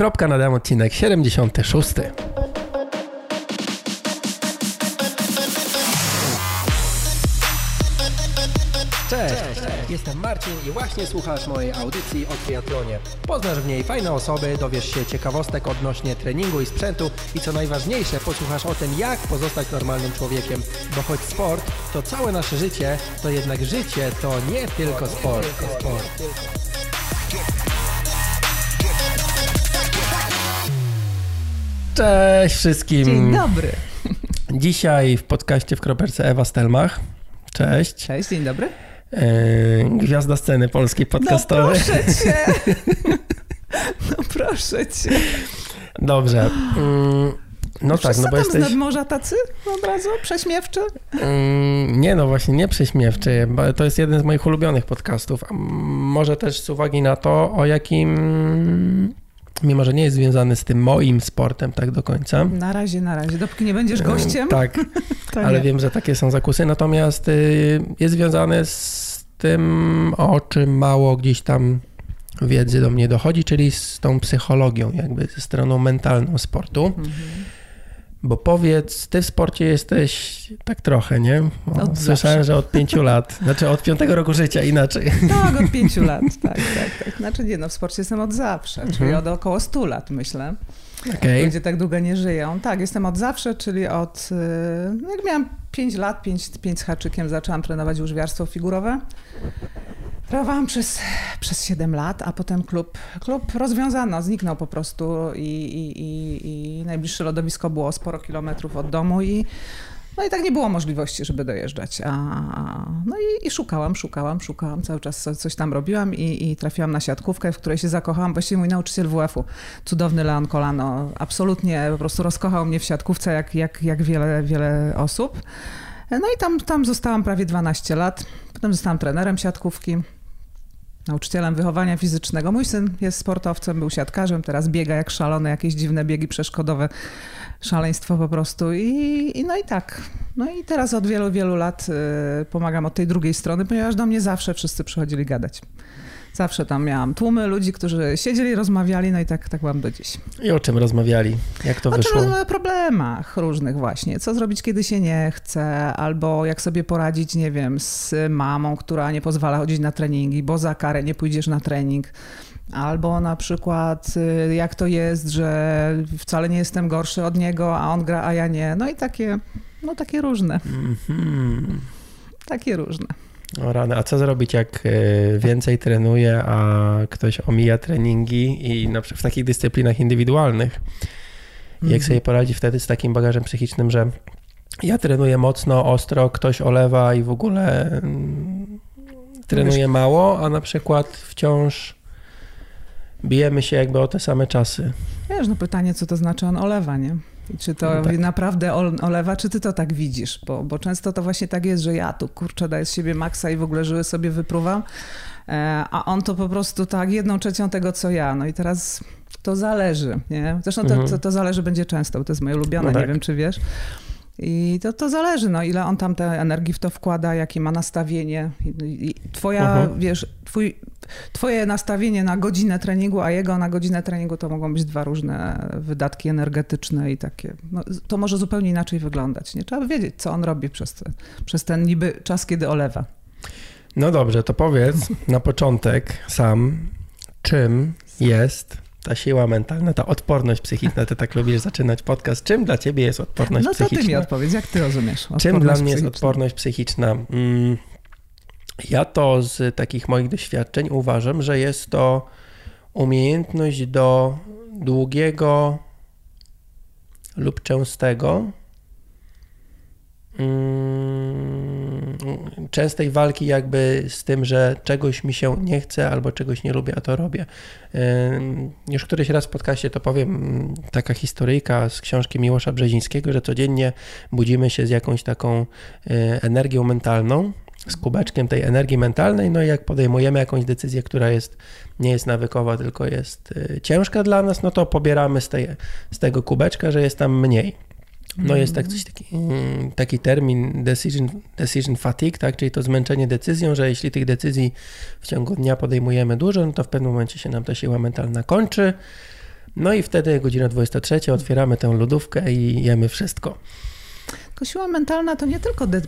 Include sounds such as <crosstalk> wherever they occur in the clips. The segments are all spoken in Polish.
Kropka nadam odcinek 76. Cześć, jestem Marcin i właśnie słuchasz mojej audycji o triatlonie. Poznasz w niej fajne osoby, dowiesz się ciekawostek odnośnie treningu i sprzętu i co najważniejsze, posłuchasz o tym, jak pozostać normalnym człowiekiem. Bo choć sport to całe nasze życie, to jednak życie to nie tylko sport. sport. Cześć wszystkim. Dzień dobry. Dzisiaj w podcaście w kroperce Ewa Stelmach. Cześć. Cześć, dzień dobry. Yy, gwiazda sceny polskiej podcastowej. No proszę cię. <laughs> No proszę cię. Dobrze. Yy, no tak, no bo jesteś... z nadmorza tacy od razu? Prześmiewczy? Yy, nie, no właśnie nie prześmiewczy. Bo to jest jeden z moich ulubionych podcastów. A może też z uwagi na to, o jakim mimo że nie jest związany z tym moim sportem tak do końca. Na razie, na razie. Dopóki nie będziesz gościem. Tak, <laughs> ale nie. wiem, że takie są zakusy. Natomiast y, jest związany z tym, o czym mało gdzieś tam wiedzy do mnie dochodzi, czyli z tą psychologią, jakby ze stroną mentalną sportu. Mhm. Bo powiedz, ty w sporcie jesteś tak trochę, nie? O, słyszałem, że od pięciu lat, znaczy od piątego roku życia inaczej. Tak, od pięciu lat, <laughs> tak, tak, tak. Znaczy nie, no w sporcie jestem od zawsze, mhm. czyli od około stu lat myślę. Okay. Ludzie tak długo nie żyją. Tak, jestem od zawsze, czyli od, y, jak miałam pięć lat, pięć, pięć z haczykiem, zaczęłam trenować łyżwiarstwo figurowe. Trenowałam przez, przez 7 lat, a potem klub, klub rozwiązano, zniknął po prostu i, i, i, i najbliższe lodowisko było sporo kilometrów od domu i no i tak nie było możliwości, żeby dojeżdżać. A, no i, i, szukałam, szukałam, szukałam, cały czas coś tam robiłam i, i, trafiłam na siatkówkę, w której się zakochałam. Właściwie mój nauczyciel WF-u, cudowny Leon Kolano, absolutnie po prostu rozkochał mnie w siatkówce, jak, jak, jak wiele, wiele osób. No i tam, tam zostałam prawie 12 lat. Potem zostałam trenerem siatkówki nauczycielem wychowania fizycznego. Mój syn jest sportowcem, był siatkarzem, teraz biega jak szalony, jakieś dziwne biegi przeszkodowe, szaleństwo po prostu. I, i no i tak. No i teraz od wielu, wielu lat y, pomagam od tej drugiej strony, ponieważ do mnie zawsze wszyscy przychodzili gadać. Zawsze tam miałam tłumy ludzi, którzy siedzieli, rozmawiali, no i tak, tak mam do dziś. I o czym rozmawiali? Jak to o wyszło? O problemach różnych właśnie. Co zrobić, kiedy się nie chce, albo jak sobie poradzić, nie wiem, z mamą, która nie pozwala chodzić na treningi, bo za karę nie pójdziesz na trening. Albo na przykład y, jak to jest, że wcale nie jestem gorszy od niego, a on gra, a ja nie. No i takie, no takie różne. Mm -hmm. Takie różne. O rany, a co zrobić, jak e, więcej trenuje, a ktoś omija treningi i na przykład w takich dyscyplinach indywidualnych? Jak mhm. sobie poradzi wtedy z takim bagażem psychicznym, że ja trenuję mocno, ostro, ktoś olewa i w ogóle mm, trenuje mało, a na przykład wciąż bijemy się jakby o te same czasy. Wiesz, no pytanie, co to znaczy on olewa, nie? Czy to no tak. naprawdę olewa, czy ty to tak widzisz? Bo, bo często to właśnie tak jest, że ja tu kurczę daję z siebie maksa i w ogóle żyły sobie wypruwam, e, a on to po prostu tak jedną trzecią tego, co ja. No i teraz to zależy, nie? Zresztą to, mhm. to, to zależy będzie często, bo to jest moje ulubione, no tak. nie wiem czy wiesz. I to, to zależy, no, ile on tam tej energii w to wkłada, jakie ma nastawienie. I twoja, uh-huh. wiesz, twój, twoje nastawienie na godzinę treningu, a jego na godzinę treningu to mogą być dwa różne wydatki energetyczne i takie. No, to może zupełnie inaczej wyglądać. Nie trzeba wiedzieć, co on robi przez, przez ten niby czas, kiedy olewa. No dobrze, to powiedz na początek sam, czym jest ta siła mentalna, ta odporność psychiczna, ty tak lubisz zaczynać podcast. Czym dla ciebie jest odporność psychiczna? No to ty mi odpowiedz, jak ty rozumiesz Czym dla mnie jest odporność psychiczna? Mm, ja to z takich moich doświadczeń uważam, że jest to umiejętność do długiego lub częstego częstej walki jakby z tym, że czegoś mi się nie chce albo czegoś nie lubię, a to robię. Już któryś raz w podcaście to powiem, taka historyjka z książki Miłosza Brzezińskiego, że codziennie budzimy się z jakąś taką e, energią mentalną, z kubeczkiem tej energii mentalnej, no i jak podejmujemy jakąś decyzję, która jest, nie jest nawykowa, tylko jest e, ciężka dla nas, no to pobieramy z, tej, z tego kubeczka, że jest tam mniej. No jest tak coś taki, mm, taki termin decision, decision fatigue, tak? czyli to zmęczenie decyzją, że jeśli tych decyzji w ciągu dnia podejmujemy dużo, no to w pewnym momencie się nam ta siła mentalna kończy. No i wtedy godzina 23 otwieramy tę lodówkę i jemy wszystko. Tylko siła mentalna to nie tylko de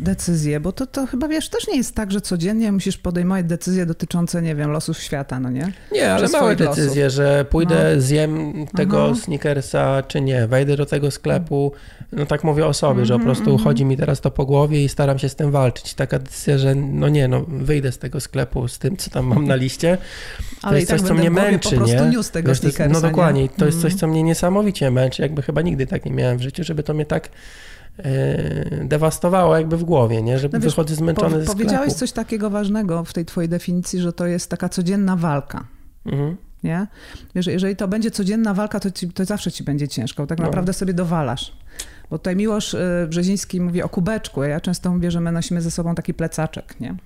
decyzje, bo to, to chyba wiesz, też nie jest tak, że codziennie musisz podejmować decyzje dotyczące, nie wiem, losów świata, no nie? Nie, ale małe decyzje, losów. że pójdę, no. zjem tego Aha. sneakersa, czy nie, wejdę do tego sklepu, no tak mówię o sobie, że po mhm, prostu mm -hmm. chodzi mi teraz to po głowie i staram się z tym walczyć. Taka decyzja, że no nie, no wyjdę z tego sklepu z tym, co tam mam na liście. To ale jest coś, tak co mnie męczy, po prostu nie? News tego sneakersa, no dokładnie, nie? to jest coś, mhm. co mnie niesamowicie męczy, jakby chyba nigdy tak nie miałem w życiu, żeby to mnie tak dewastowało jakby w głowie, nie? że no wychodzę zmęczony po, ze sklepu. Powiedziałeś coś takiego ważnego w tej twojej definicji, że to jest taka codzienna walka. Mhm. Nie? Wiesz, jeżeli to będzie codzienna walka, to, ci, to zawsze ci będzie ciężko. Tak no. naprawdę sobie dowalasz. Bo tutaj Miłosz e, Brzeziński mówi o kubeczku, a ja często mówię, że my nosimy ze sobą taki plecaczek, nie?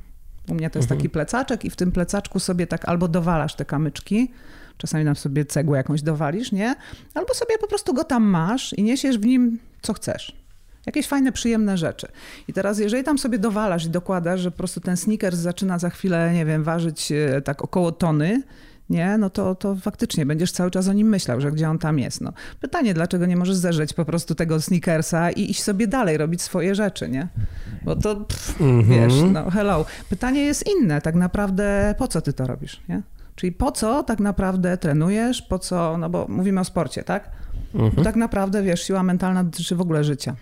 U mnie to jest mhm. taki plecaczek i w tym plecaczku sobie tak albo dowalasz te kamyczki, czasami nam sobie cegłę jakąś dowalisz, nie? Albo sobie po prostu go tam masz i niesiesz w nim co chcesz. Jakieś fajne, przyjemne rzeczy. I teraz, jeżeli tam sobie dowalasz i dokładasz, że po prostu ten sneakers zaczyna za chwilę, nie wiem, ważyć e, tak około tony, nie, no to, to faktycznie będziesz cały czas o nim myślał, że gdzie on tam jest. No. Pytanie, dlaczego nie możesz zerzeć po prostu tego sneakersa i iść sobie dalej, robić swoje rzeczy, nie? Bo to, pff, mm -hmm. wiesz, no hello. Pytanie jest inne, tak naprawdę po co ty to robisz, nie? Czyli po co tak naprawdę trenujesz, po co, no bo mówimy o sporcie, tak? Mm -hmm. Tak naprawdę, wiesz, siła mentalna dotyczy w ogóle życia.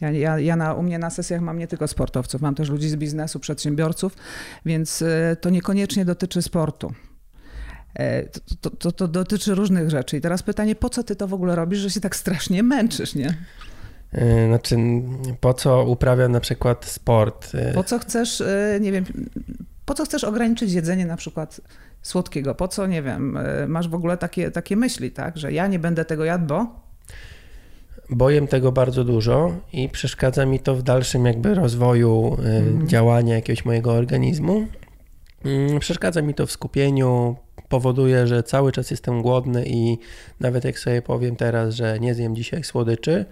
Ja, ja, ja na, u mnie na sesjach mam nie tylko sportowców, mam też ludzi z biznesu, przedsiębiorców, więc e, to niekoniecznie dotyczy sportu. E, to, to, to, dotyczy różnych rzeczy. I teraz pytanie, po co ty to w ogóle robisz, że się tak strasznie męczysz, nie? E, znaczy, po co uprawiam na przykład sport? Po co chcesz, nie wiem, po co chcesz ograniczyć jedzenie na przykład słodkiego? Po co, nie wiem, masz w ogóle takie, takie myśli, tak, że ja nie będę tego jadł, bo boję tego bardzo dużo i przeszkadza mi to w dalszym jakby rozwoju mm. działania jakiegoś mojego organizmu. Mm, przeszkadza mi to w skupieniu, powoduje, że cały czas jestem głodny i nawet jak sobie powiem teraz, że nie zjem dzisiaj słodyczy,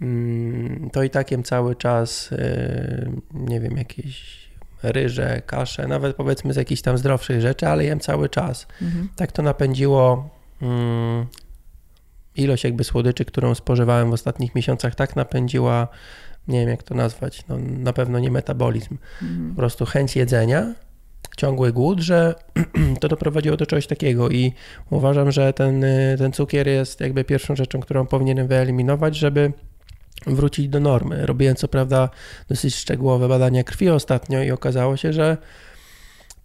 mm. to i tak jem cały czas, y, nie wiem, jakieś ryże, kasze, nawet powiedzmy z jakichś tam zdrowszych rzeczy, ale jem cały czas. Mhm. Tak to napędziło ilość jakby słodyczy, którą spożywałem w ostatnich miesiącach, tak napędziła, nie wiem jak to nazwać, no, na pewno nie metabolizm, mhm. po prostu chęć jedzenia, ciągły głód, że <clears throat> to doprowadziło do czegoś takiego i uważam, że ten, ten cukier jest jakby pierwszą rzeczą, którą powinienem wyeliminować, żeby wrócić do normy. Robiłem co prawda dosyć szczegółowe badania krwi ostatnio i okazało się, że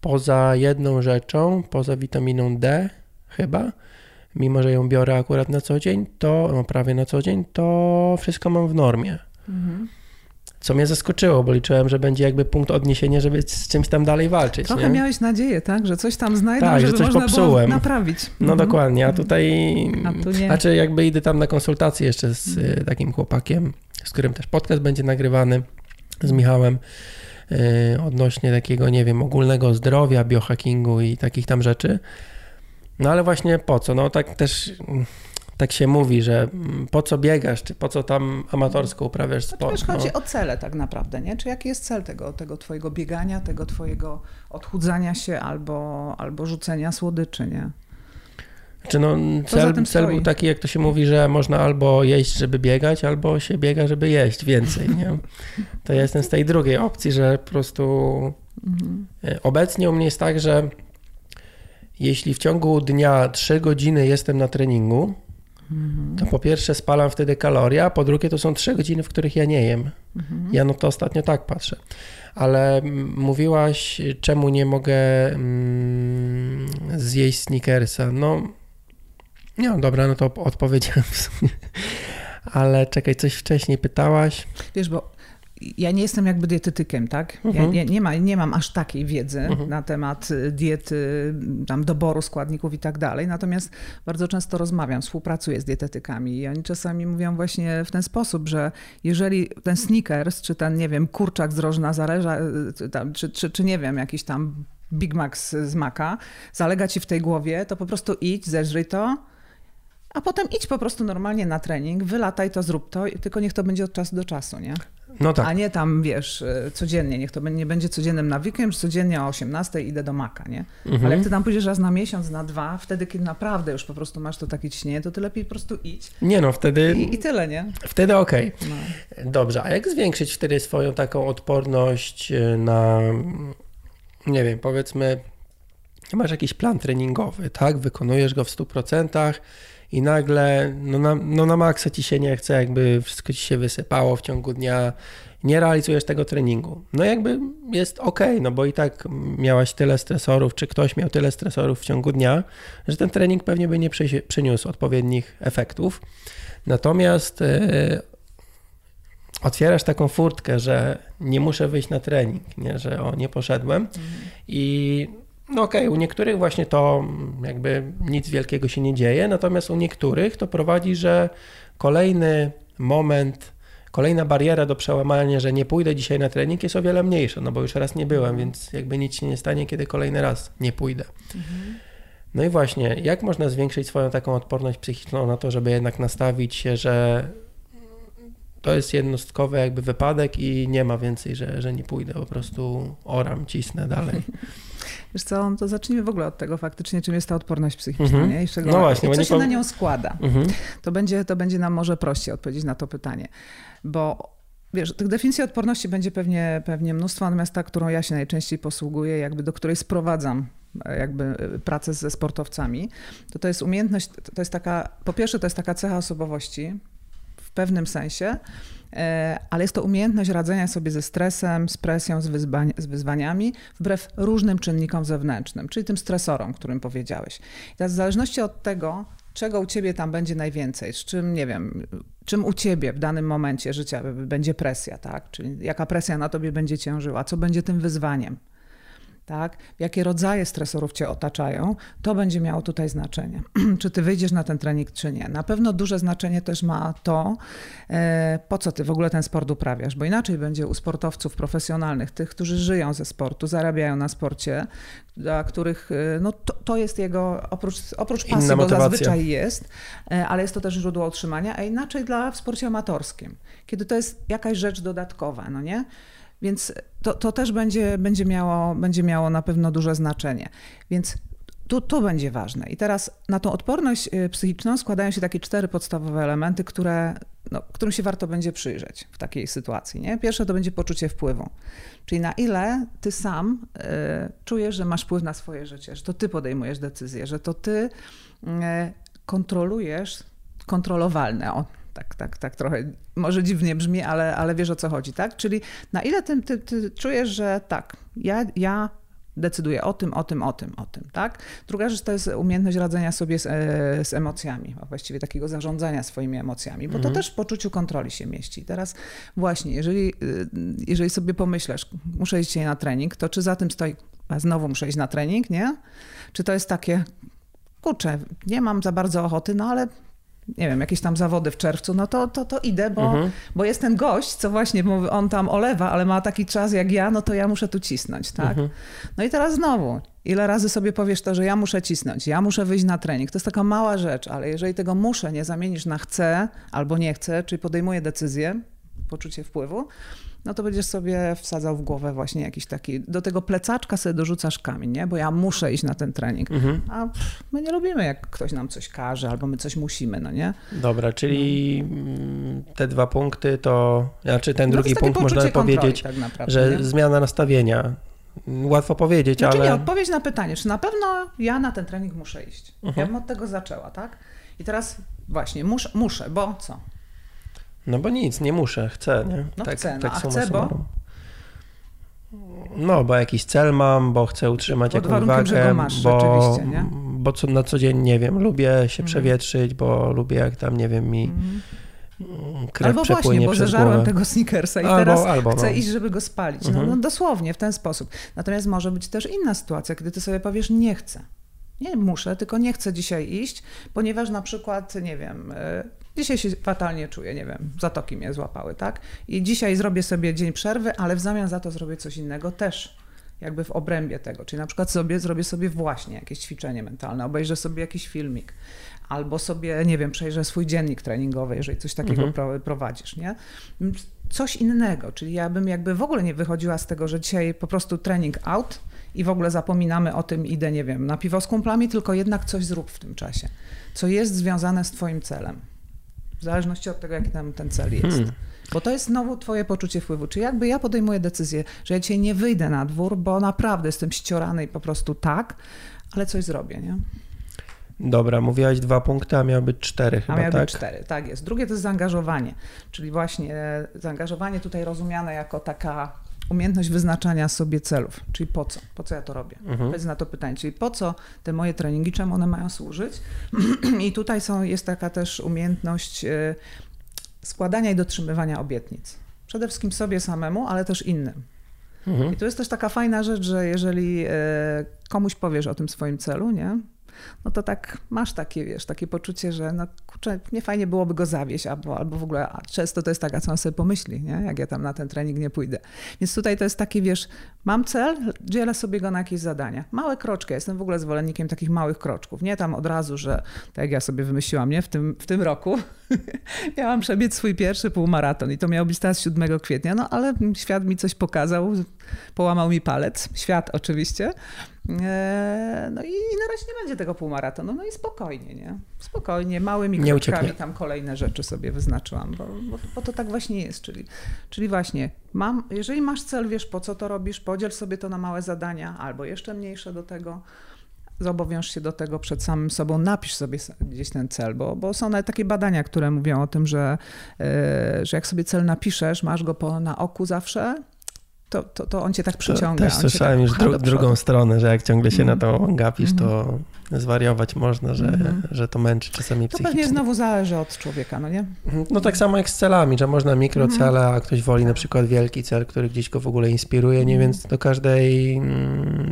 poza jedną rzeczą, poza witaminą D chyba, mimo że ją biorę akurat na co dzień, to no prawie na co dzień, to wszystko mam w normie. Mhm. Co mnie zaskoczyło, bo liczyłem, że będzie jakby punkt odniesienia, żeby z czymś tam dalej walczyć. Trochę nie? miałeś nadzieję, tak? Że coś tam znajdą, tak, żeby że coś można popsułem. naprawić. No mhm. dokładnie, a tutaj... A tu nie. Znaczy jakby idę tam na konsultację jeszcze z mhm. takim chłopakiem, z którym też podcast będzie nagrywany, z Michałem, yy, odnośnie takiego, nie wiem, ogólnego zdrowia, biohackingu i takich tam rzeczy. No ale właśnie po co? No tak też tak się mówi, że po co biegasz, czy po co tam amatorsko uprawiasz sport. Znaczy, wiesz, chodzi no. o cele tak naprawdę, nie? Czy jaki jest cel tego, tego twojego biegania, tego twojego odchudzania się albo, albo rzucenia słodyczy, nie? Czy no, cel, cel był taki, jak to się mówi, że można albo jeść, żeby biegać, albo się biega, żeby jeść więcej. Nie? To ja jestem z tej drugiej opcji, że po prostu mhm. E, obecnie u mnie jest tak, że jeśli w ciągu dnia 3 godziny jestem na treningu, mhm. to po pierwsze spalam wtedy kaloria, a po drugie to są 3 godziny, w których ja nie jem. Mhm. Ja no to ostatnio tak patrzę. Ale mówiłaś, czemu nie mogę mm, zjeść sneakersa. No, no dobra, no to odpowiedziałem w sumie. <laughs> Ale czekaj, coś wcześniej pytałaś. Wiesz, bo ja nie jestem jakby dietetykiem, tak? Mhm. Ja nie, nie, ma, nie mam aż takiej wiedzy mhm. na temat y, diety, tam doboru składników i tak dalej. Natomiast bardzo często rozmawiam, współpracuję z dietetykami i oni czasami mówią właśnie w ten sposób, że jeżeli ten sneakers, czy ten, nie wiem, kurczak z rożna zareża, y, czy, czy, czy nie wiem, jakiś tam Big Mac z maka, zalega ci w tej głowie, to po prostu idź, zeżryj to, a potem idź po prostu normalnie na trening, wylataj to, zrób to, tylko niech to będzie od czasu do czasu, nie? No tak. A nie tam, wiesz, e, codziennie, niech to nie będzie codziennym nawykiem, że codziennie o 18 idę do maka, nie? Mhm. Ale jak ty tam pójdziesz raz na miesiąc, na dwa, wtedy, kiedy naprawdę już po prostu masz to takie ciśnienie, to ty lepiej po prostu idź. Nie no, wtedy... I, i tyle, nie? Wtedy okej. Okay. No. Dobrze, a jak zwiększyć wtedy swoją taką odporność e, na, nie wiem, powiedzmy, masz jakiś plan treningowy, tak? Wykonujesz go w 100%, i nagle no na, no na maksa ci się nie chce, jakby wszystko ci się wysypało w ciągu dnia, nie realizujesz tego treningu. No jakby jest ok, no bo i tak miałaś tyle stresorów, czy ktoś miał tyle stresorów w ciągu dnia, że ten trening pewnie by nie przyniósł odpowiednich efektów. Natomiast yy, otwierasz taką furtkę, że nie muszę wyjść na trening, nie? że o, nie poszedłem mhm. i no okej, okay, u niektórych właśnie to jakby nic wielkiego się nie dzieje, natomiast u niektórych to prowadzi, że kolejny moment, kolejna bariera do przełamania, że nie pójdę dzisiaj na trening jest o wiele mniejsza, no bo już raz nie byłem, więc jakby nic się nie stanie, kiedy kolejny raz nie pójdę. Mhm. No i właśnie, jak można zwiększyć swoją taką odporność psychiczną na to, żeby jednak nastawić się, że to jest jednostkowy jakby wypadek i nie ma więcej, że, że nie pójdę, po prostu oram, cisnę dalej. <laughs> Wiesz co, to zacznijmy w ogóle od tego faktycznie, czym jest ta odporność psychiczna, mm -hmm. nie? I, czego, no właśnie, i co się na nią składa. Mm -hmm. To, będzie, to będzie nam może prościej odpowiedzieć na to pytanie, bo Wiesz, tych definicji odporności będzie pewnie, pewnie mnóstwo, natomiast ta, którą ja się najczęściej posługuję, jakby do której sprowadzam e, jakby e, pracę ze sportowcami, to to jest umiejętność, to jest taka, po pierwsze to jest taka cecha osobowości pewnym sensie, E, ale jest to umiejętność radzenia sobie ze stresem, z presją, z, wyzwań, z wyzwaniami, wbrew różnym czynnikom zewnętrznym, czyli tym stresorom, którym powiedziałeś. I teraz w zależności od tego, czego u ciebie tam będzie najwięcej, z czym, nie wiem, czym u ciebie w danym momencie życia będzie presja, tak? Czyli jaka presja na tobie będzie ciężyła, co będzie tym wyzwaniem tak? jakie rodzaje stresorów cię otaczają, to będzie miało tutaj znaczenie. <clears throat> czy ty wyjdziesz na ten trening, czy nie. Na pewno duże znaczenie też ma to, e, po co ty w ogóle ten sport uprawiasz, bo inaczej będzie u sportowców profesjonalnych, tych, którzy żyją ze sportu, zarabiają na sporcie, dla których e, no, to, to jest jego, oprócz, oprócz pasji, bo zazwyczaj jest, e, ale jest to też źródło utrzymania, a inaczej dla w sporcie amatorskim, kiedy to jest jakaś rzecz dodatkowa, no nie? Więc to, to też będzie, będzie, miało, będzie miało na pewno duże znaczenie. Więc tu, tu będzie ważne. I teraz na tą odporność y, psychiczną składają się takie cztery podstawowe elementy, które, no, którym się warto będzie przyjrzeć w takiej sytuacji. Nie? Pierwsze to będzie poczucie wpływu. Czyli na ile ty sam y, czujesz, że masz wpływ na swoje życie, że to ty podejmujesz decyzje, że to ty y, kontrolujesz kontrolowalne. O, tak, tak, tak trochę może dziwnie brzmi, ale, ale wiesz o co chodzi, tak? Czyli na ile ty, ty, ty czujesz, że tak, ja, ja decyduję o tym, o tym, o tym, o tym, tak? Druga rzecz to jest umiejętność radzenia sobie z, e, z emocjami, a właściwie takiego zarządzania swoimi emocjami, bo mhm. to też w poczuciu kontroli się mieści. Teraz właśnie, jeżeli, y, jeżeli sobie pomyślisz, muszę iść dzisiaj na trening, to czy za tym stoi, a znowu muszę iść na trening, nie? Czy to jest takie, kurczę, nie mam za bardzo ochoty, no ale nie wiem, jakieś tam zawody w czerwcu, no to, to, to idę, bo, mhm. bo jest ten gość, co właśnie on tam olewa, ale ma taki czas jak ja, no to ja muszę tu cisnąć, tak? Mhm. No i teraz znowu, ile razy sobie powiesz to, że ja muszę cisnąć, ja muszę wyjść na trening. To jest taka mała rzecz, ale jeżeli tego muszę nie zamienisz na chcę albo nie chcę, czyli podejmuję decyzję, poczucie wpływu, no to będziesz sobie wsadzał w głowę właśnie jakiś taki, do tego plecaczka sobie dorzucasz kamień, nie? Bo ja muszę iść na ten trening. Mhm. A pff, my nie lubimy, jak ktoś nam coś każe, albo my coś musimy, no nie? Dobra, czyli no. te dwa punkty to, znaczy ten no drugi punkt można powiedzieć, tak naprawdę, że nie? zmiana nastawienia. Łatwo powiedzieć, znaczy ale... nie, odpowiedź na pytanie, czy na pewno ja na ten trening muszę iść. Mhm. Ja bym od tego zaczęła, tak? I teraz właśnie, muszę, muszę bo co? No bo nic, nie muszę, chcę, nie? No tak, chcę, no, tak a chcę, bo? No, bo jakiś cel mam, bo chcę utrzymać Pod jakąś wagę, masz, bo, nie? bo co, na co dzień, nie wiem, lubię się mm. przewietrzyć, bo lubię jak tam, nie wiem, mi mm. krew albo właśnie, bo zeżarłem tego sneakersa i albo, teraz albo, chcę no. iść, żeby go spalić. No, mm -hmm. no dosłownie, w ten sposób. Natomiast może być też inna sytuacja, kiedy ty sobie powiesz, nie chcę. Nie muszę, tylko nie chcę dzisiaj iść, ponieważ na przykład, nie wiem, e, Dzisiaj się fatalnie czuję, nie wiem, zatoki mnie złapały, tak? I dzisiaj zrobię sobie dzień przerwy, ale w zamian za to zrobię coś innego też. jakby w obrębie tego. Czyli na przykład sobie zrobię sobie właśnie jakieś ćwiczenie mentalne, obejrzę sobie jakiś filmik, albo sobie, nie wiem, przejrzę swój dziennik treningowy, jeżeli coś takiego mhm. prowadzisz, nie? Coś innego, czyli ja bym jakby w ogóle nie wychodziła z tego, że dzisiaj po prostu trening out i w ogóle zapominamy o tym, idę, nie wiem, na piwo z kumplami, tylko jednak coś zrób w tym czasie, co jest związane z twoim celem. W zależności od tego, jaki tam ten cel jest. Hmm. Bo to jest znowu twoje poczucie wpływu. Czy jakby ja podejmuję decyzję, że ja dzisiaj nie wyjdę na dwór, bo naprawdę jestem ściorany i po prostu tak, ale coś zrobię, nie? Dobra, mówiłaś dwa punkty, a miały być cztery chyba, a miały tak? być cztery, tak jest. Drugie to jest zaangażowanie, czyli właśnie zaangażowanie tutaj rozumiane jako taka umiejętność wyznaczania sobie celów, czyli po co, po co ja to robię. Mhm. Odpowiedz na to pytanie, czyli po co te moje treningi, czemu one mają służyć. <clears throat> I tutaj są, jest taka też umiejętność e, składania i dotrzymywania obietnic. Przede wszystkim sobie samemu, ale też innym. Mhm. I tu jest też taka fajna rzecz, że jeżeli e, komuś powiesz o tym swoim celu, nie? No to tak masz takie, wiesz, takie poczucie, że no kurczę, nie fajnie byłoby go zawieść, albo, albo w ogóle, a często to jest tak, a co on sobie pomyśli, nie? jak ja tam na ten trening nie pójdę. Więc tutaj to jest takie, wiesz, mam cel, dzielę sobie go na jakieś zadania. Małe kroczki, jestem w ogóle zwolennikiem takich małych kroczków, nie tam od razu, że tak jak ja sobie wymyśliłam, nie, w tym, w tym roku <laughs> miałam przebiec swój pierwszy półmaraton i to miał być teraz 7 kwietnia, no ale świat mi coś pokazał, połamał mi palec, świat oczywiście, no i na razie nie będzie tego półmaratonu, no i spokojnie, nie? Spokojnie, małymi kroczkami tam kolejne rzeczy sobie wyznaczyłam, bo, bo, bo, to tak właśnie jest, czyli, czyli właśnie mam, jeżeli masz cel, wiesz po co to robisz, podziel sobie to na małe zadania albo jeszcze mniejsze do tego, zobowiąż się do tego przed samym sobą, napisz sobie gdzieś ten cel, bo, bo są nawet takie badania, które mówią o tym, że, e, że jak sobie cel napiszesz, masz go po, na oku zawsze, to, to, to on cię tak przyciąga. Też słyszałem tak już dru drugą stronę, że jak ciągle się mm. na to gapisz, mm. to mhm zwariować można, że, mm. że to męczy czasami psychicznie. To pewnie znowu zależy od człowieka, no nie? Mhm. No tak samo jak z celami, że można mikrocele, a ktoś woli na przykład wielki cel, który gdzieś go w ogóle inspiruje, nie? Więc do każdej,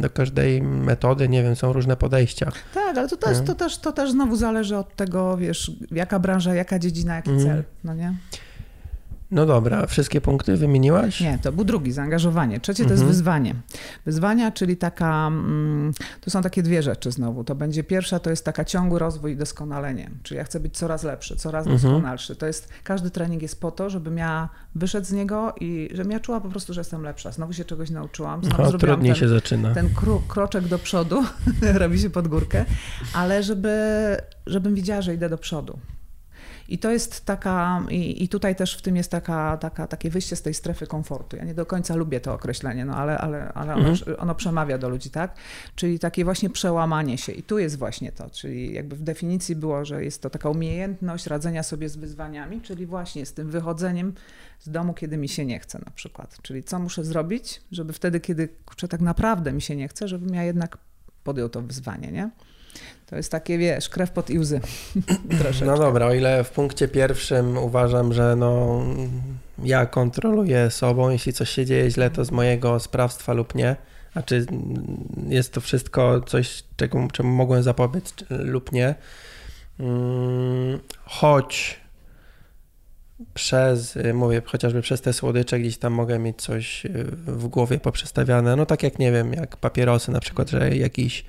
do każdej metody, nie wiem, są różne podejścia. Tak, ale to też, to też, to też znowu zależy od tego, wiesz, jaka branża, jaka dziedzina, jaki cel, no nie? No dobra, wszystkie punkty wymieniłaś? Nie, to był drugi, zaangażowanie. Trzecie to jest mhm. wyzwanie. Wyzwania, czyli taka, mm, to są takie dwie rzeczy znowu. To będzie pierwsza, to jest taka ciągły rozwój i doskonalenie. Czyli ja chcę być coraz lepszy, coraz mhm. doskonalszy. To jest, każdy trening jest po to, żebym ja wyszedł z niego i żebym ja czuła po prostu, że jestem lepsza. Znowu się czegoś nauczyłam. Znowu no, trudniej ten, się zaczyna. Ten kro, kroczek do przodu, <laughs> robi się pod górkę, ale żeby, żebym widziała, że idę do przodu. I to jest taka, i, i tutaj też w tym jest taka, taka, takie wyjście z tej strefy komfortu. Ja nie do końca lubię to określenie, no ale, ale, ale ono, mhm. ono przemawia do ludzi, tak? Czyli takie właśnie przełamanie się. I tu jest właśnie to, czyli jakby w definicji było, że jest to taka umiejętność radzenia sobie z wyzwaniami, czyli właśnie z tym wychodzeniem z domu, kiedy mi się nie chce na przykład. Czyli co muszę zrobić, żeby wtedy, kiedy kurczę, tak naprawdę mi się nie chce, żebym ja jednak podjął to wyzwanie, nie? To jest takie, wiesz, krew pod i łzy. <laughs> no dobra, o ile w punkcie pierwszym uważam, że no, ja kontroluję sobą, jeśli coś się dzieje źle, to z mojego sprawstwa lub nie. A czy jest to wszystko coś, czego, czemu mogłem zapobiec lub nie. Hmm, choć przez, mówię, chociażby przez te słodycze gdzieś tam mogę mieć coś w głowie poprzestawiane, no tak jak nie wiem, jak papierosy na przykład, że jakiś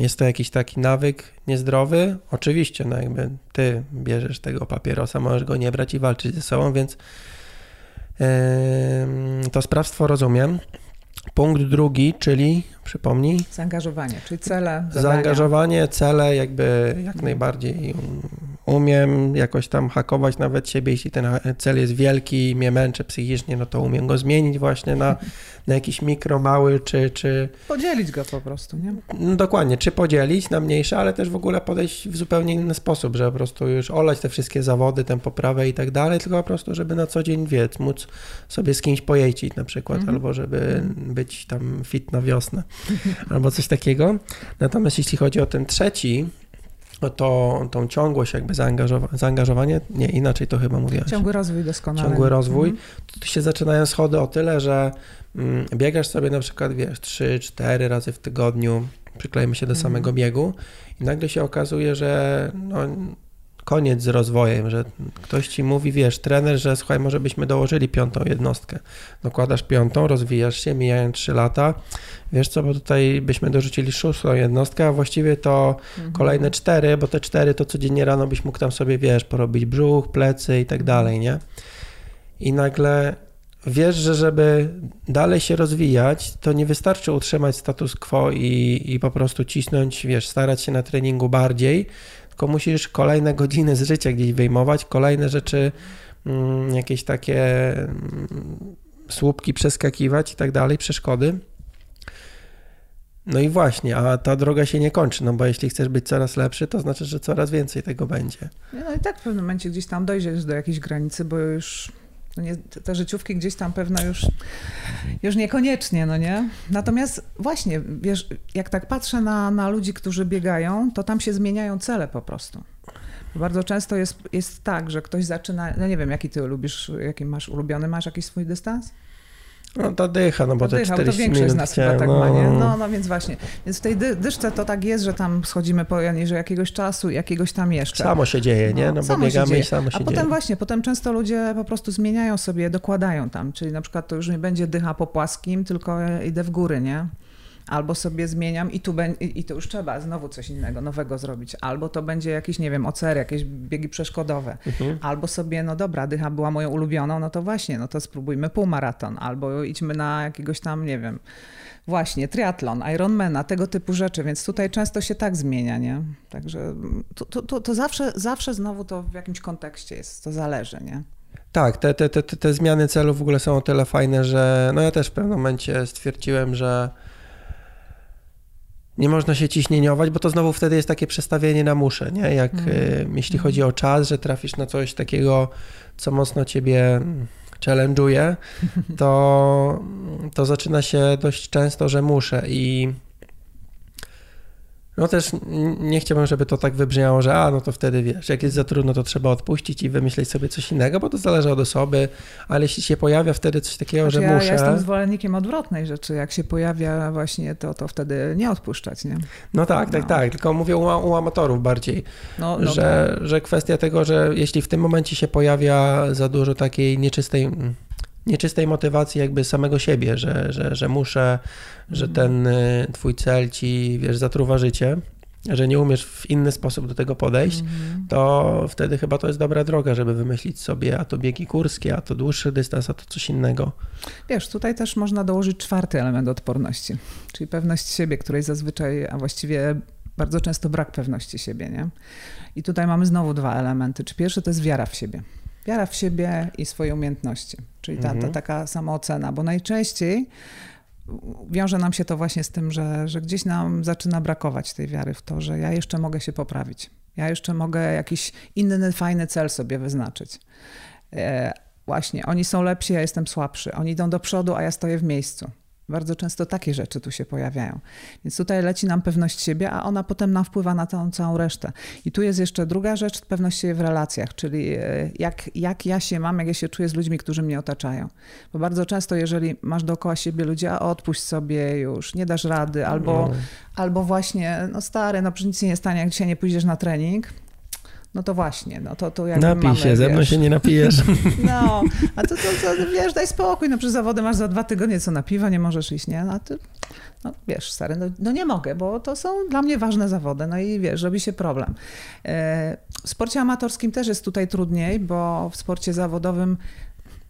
jest to jakiś taki nawyk niezdrowy. Oczywiście, no jakby ty bierzesz tego papierosa, możesz go nie brać i walczyć ze sobą, więc to sprawstwo rozumiem. Punkt drugi, czyli przypomnij. Zaangażowanie, czyli cele. Zadania. Zaangażowanie, cele, jakby jak mhm. najbardziej umiem jakoś tam hakować nawet siebie, jeśli ten cel jest wielki i mnie męczy psychicznie, no to umiem go zmienić właśnie na, na jakiś mikro, mały, czy, czy... Podzielić go po prostu, nie? No dokładnie, czy podzielić na mniejsze, ale też w ogóle podejść w zupełnie inny sposób, że po prostu już olać te wszystkie zawody, tę poprawę i tak dalej, tylko po prostu, żeby na co dzień, wiec, móc sobie z kimś pojeździć na przykład, -hmm. albo żeby być tam fit na wiosnę, <laughs> albo coś takiego. Natomiast jeśli chodzi o ten trzeci, to tą ciągłość, jakby zaangażowa zaangażowanie, nie inaczej to chyba mówiłaś. Ciągły rozwój doskonale. Ciągły rozwój. Mhm. Tu się zaczynają schody o tyle, że mm, biegasz sobie na przykład, wiesz, 3-4 razy w tygodniu, przyklejmy się do mhm. samego biegu i nagle się okazuje, że no, koniec z rozwojem, że ktoś ci mówi, wiesz, trener, że słuchaj, może byśmy dołożyli piątą jednostkę. Dokładasz piątą, rozwijasz się, mijają trzy lata. Wiesz co, bo tutaj byśmy dorzucili szóstą jednostkę, a właściwie to mhm. kolejne cztery, bo te cztery to codziennie rano byś mógł tam sobie, wiesz, porobić brzuch, plecy i tak dalej, nie? I nagle wiesz, że żeby dalej się rozwijać, to nie wystarczy utrzymać status quo i, i po prostu cisnąć, wiesz, starać się na treningu bardziej, tylko musisz kolejne godziny z życia gdzieś wyjmować, kolejne rzeczy, mm, jakieś takie mm, słupki przeskakiwać i tak dalej, przeszkody. No i właśnie, a ta droga się nie kończy, no bo jeśli chcesz być coraz lepszy, to znaczy, że coraz więcej tego będzie. No i tak w pewnym momencie gdzieś tam dojdziesz do jakiejś granicy, bo już no nie, te życiówki gdzieś tam pewno już, już niekoniecznie, no nie? Natomiast właśnie, wiesz, jak tak patrzę na, na ludzi, którzy biegają, to tam się zmieniają cele po prostu. Bardzo często jest, jest tak, że ktoś zaczyna, no nie wiem, jaki ty lubisz, jaki masz ulubiony, masz jakiś swój dystans? No to dycha, no bo to dycha, 40 to większość z nas chyba tak no. ma, nie? No, no więc właśnie. Więc w tej dy dyszce to tak jest, że tam schodzimy po że jakiegoś czasu, jakiegoś tam jeszcze. Samo się dzieje, nie? No, no bo biegamy i samo się A dzieje. potem właśnie, potem często ludzie po prostu zmieniają sobie, dokładają tam, czyli na przykład to już nie będzie dycha po płaskim, tylko idę w góry, nie? Albo sobie zmieniam i tu i to już trzeba znowu coś innego, nowego zrobić, albo to będzie jakiś, nie wiem, ocer, jakieś biegi przeszkodowe, mhm. albo sobie, no dobra, dycha była moją ulubioną, no to właśnie, no to spróbujmy półmaraton, albo idźmy na jakiegoś tam, nie wiem, właśnie, triatlon, Ironmana, tego typu rzeczy, więc tutaj często się tak zmienia, nie? Także to, to, to zawsze, zawsze znowu to w jakimś kontekście jest, to zależy, nie? Tak, te, te, te, te zmiany celów w ogóle są o tyle fajne, że no ja też w pewnym momencie stwierdziłem, że nie można się ciśnieniować, bo to znowu wtedy jest takie przestawienie na muszę, nie? Jak mm. y, jeśli chodzi o czas, że trafisz na coś takiego, co mocno ciebie challenge'uje, to, to zaczyna się dość często, że muszę i no też nie chciałbym, żeby to tak wybrzmiało, że a, no to wtedy wiesz, jak jest za trudno, to trzeba odpuścić i wymyśleć sobie coś innego, bo to zależy od osoby, ale jeśli się pojawia wtedy coś takiego, znaczy, że ja, muszę... Ja jestem zwolennikiem odwrotnej rzeczy, jak się pojawia właśnie to, to wtedy nie odpuszczać, nie? No tak, tak, no. tak, tylko mówię u, u amatorów bardziej, no, no że, tak. że kwestia tego, że jeśli w tym momencie się pojawia za dużo takiej nieczystej nieczystej motywacji jakby samego siebie, że, że, że muszę, że mhm. ten y, twój cel ci, wiesz, zatruwa życie, że nie umiesz w inny sposób do tego podejść, mm. to wtedy chyba to jest dobra droga, żeby wymyślić sobie, a to biegi kurskie, a to dłuższy dystans, a to coś innego. Wiesz, tutaj też można dołożyć czwarty element odporności, czyli pewność siebie, której zazwyczaj, a właściwie bardzo często brak pewności siebie, nie? I tutaj mamy znowu dwa elementy. Czy pierwszy to jest wiara w siebie. Wiara w siebie i swoje umiejętności, czyli ta, ta mhm. taka samoocena, bo najczęściej wiąże nam się to właśnie z tym, że, że gdzieś nam zaczyna brakować tej wiary w to, że ja jeszcze mogę się poprawić. Ja jeszcze mogę jakiś inny, fajny cel sobie wyznaczyć. E, właśnie, oni są lepsi, ja jestem słabszy. Oni idą do przodu, a ja stoję w miejscu. Bardzo często takie rzeczy tu się pojawiają. Więc tutaj leci nam pewność siebie, a ona potem nam wpływa na tą całą resztę. I tu jest jeszcze druga rzecz, pewność siebie w relacjach, czyli e, jak, jak ja się mam, jak ja się czuję z ludźmi, którzy mnie otaczają. Bo bardzo często, jeżeli masz dookoła siebie ludzi, a odpuść sobie już, nie dasz rady, albo, no. albo właśnie, no stary, no przecież nic nie stanie, jak dzisiaj nie pójdziesz na trening, no to właśnie, no to, to jakby Napij mamy, się, ze mną się nie napijesz. <laughs> No, a to, to, to, wiesz, daj spokój, no przez zawody masz za dwa tygodnie, co na piwo, nie możesz iść, nie? No, ty, no wiesz, stary, no, no, nie mogę, bo to są dla mnie ważne zawody, no i wiesz, robi się problem. E, w sporcie amatorskim też jest tutaj trudniej, bo w sporcie zawodowym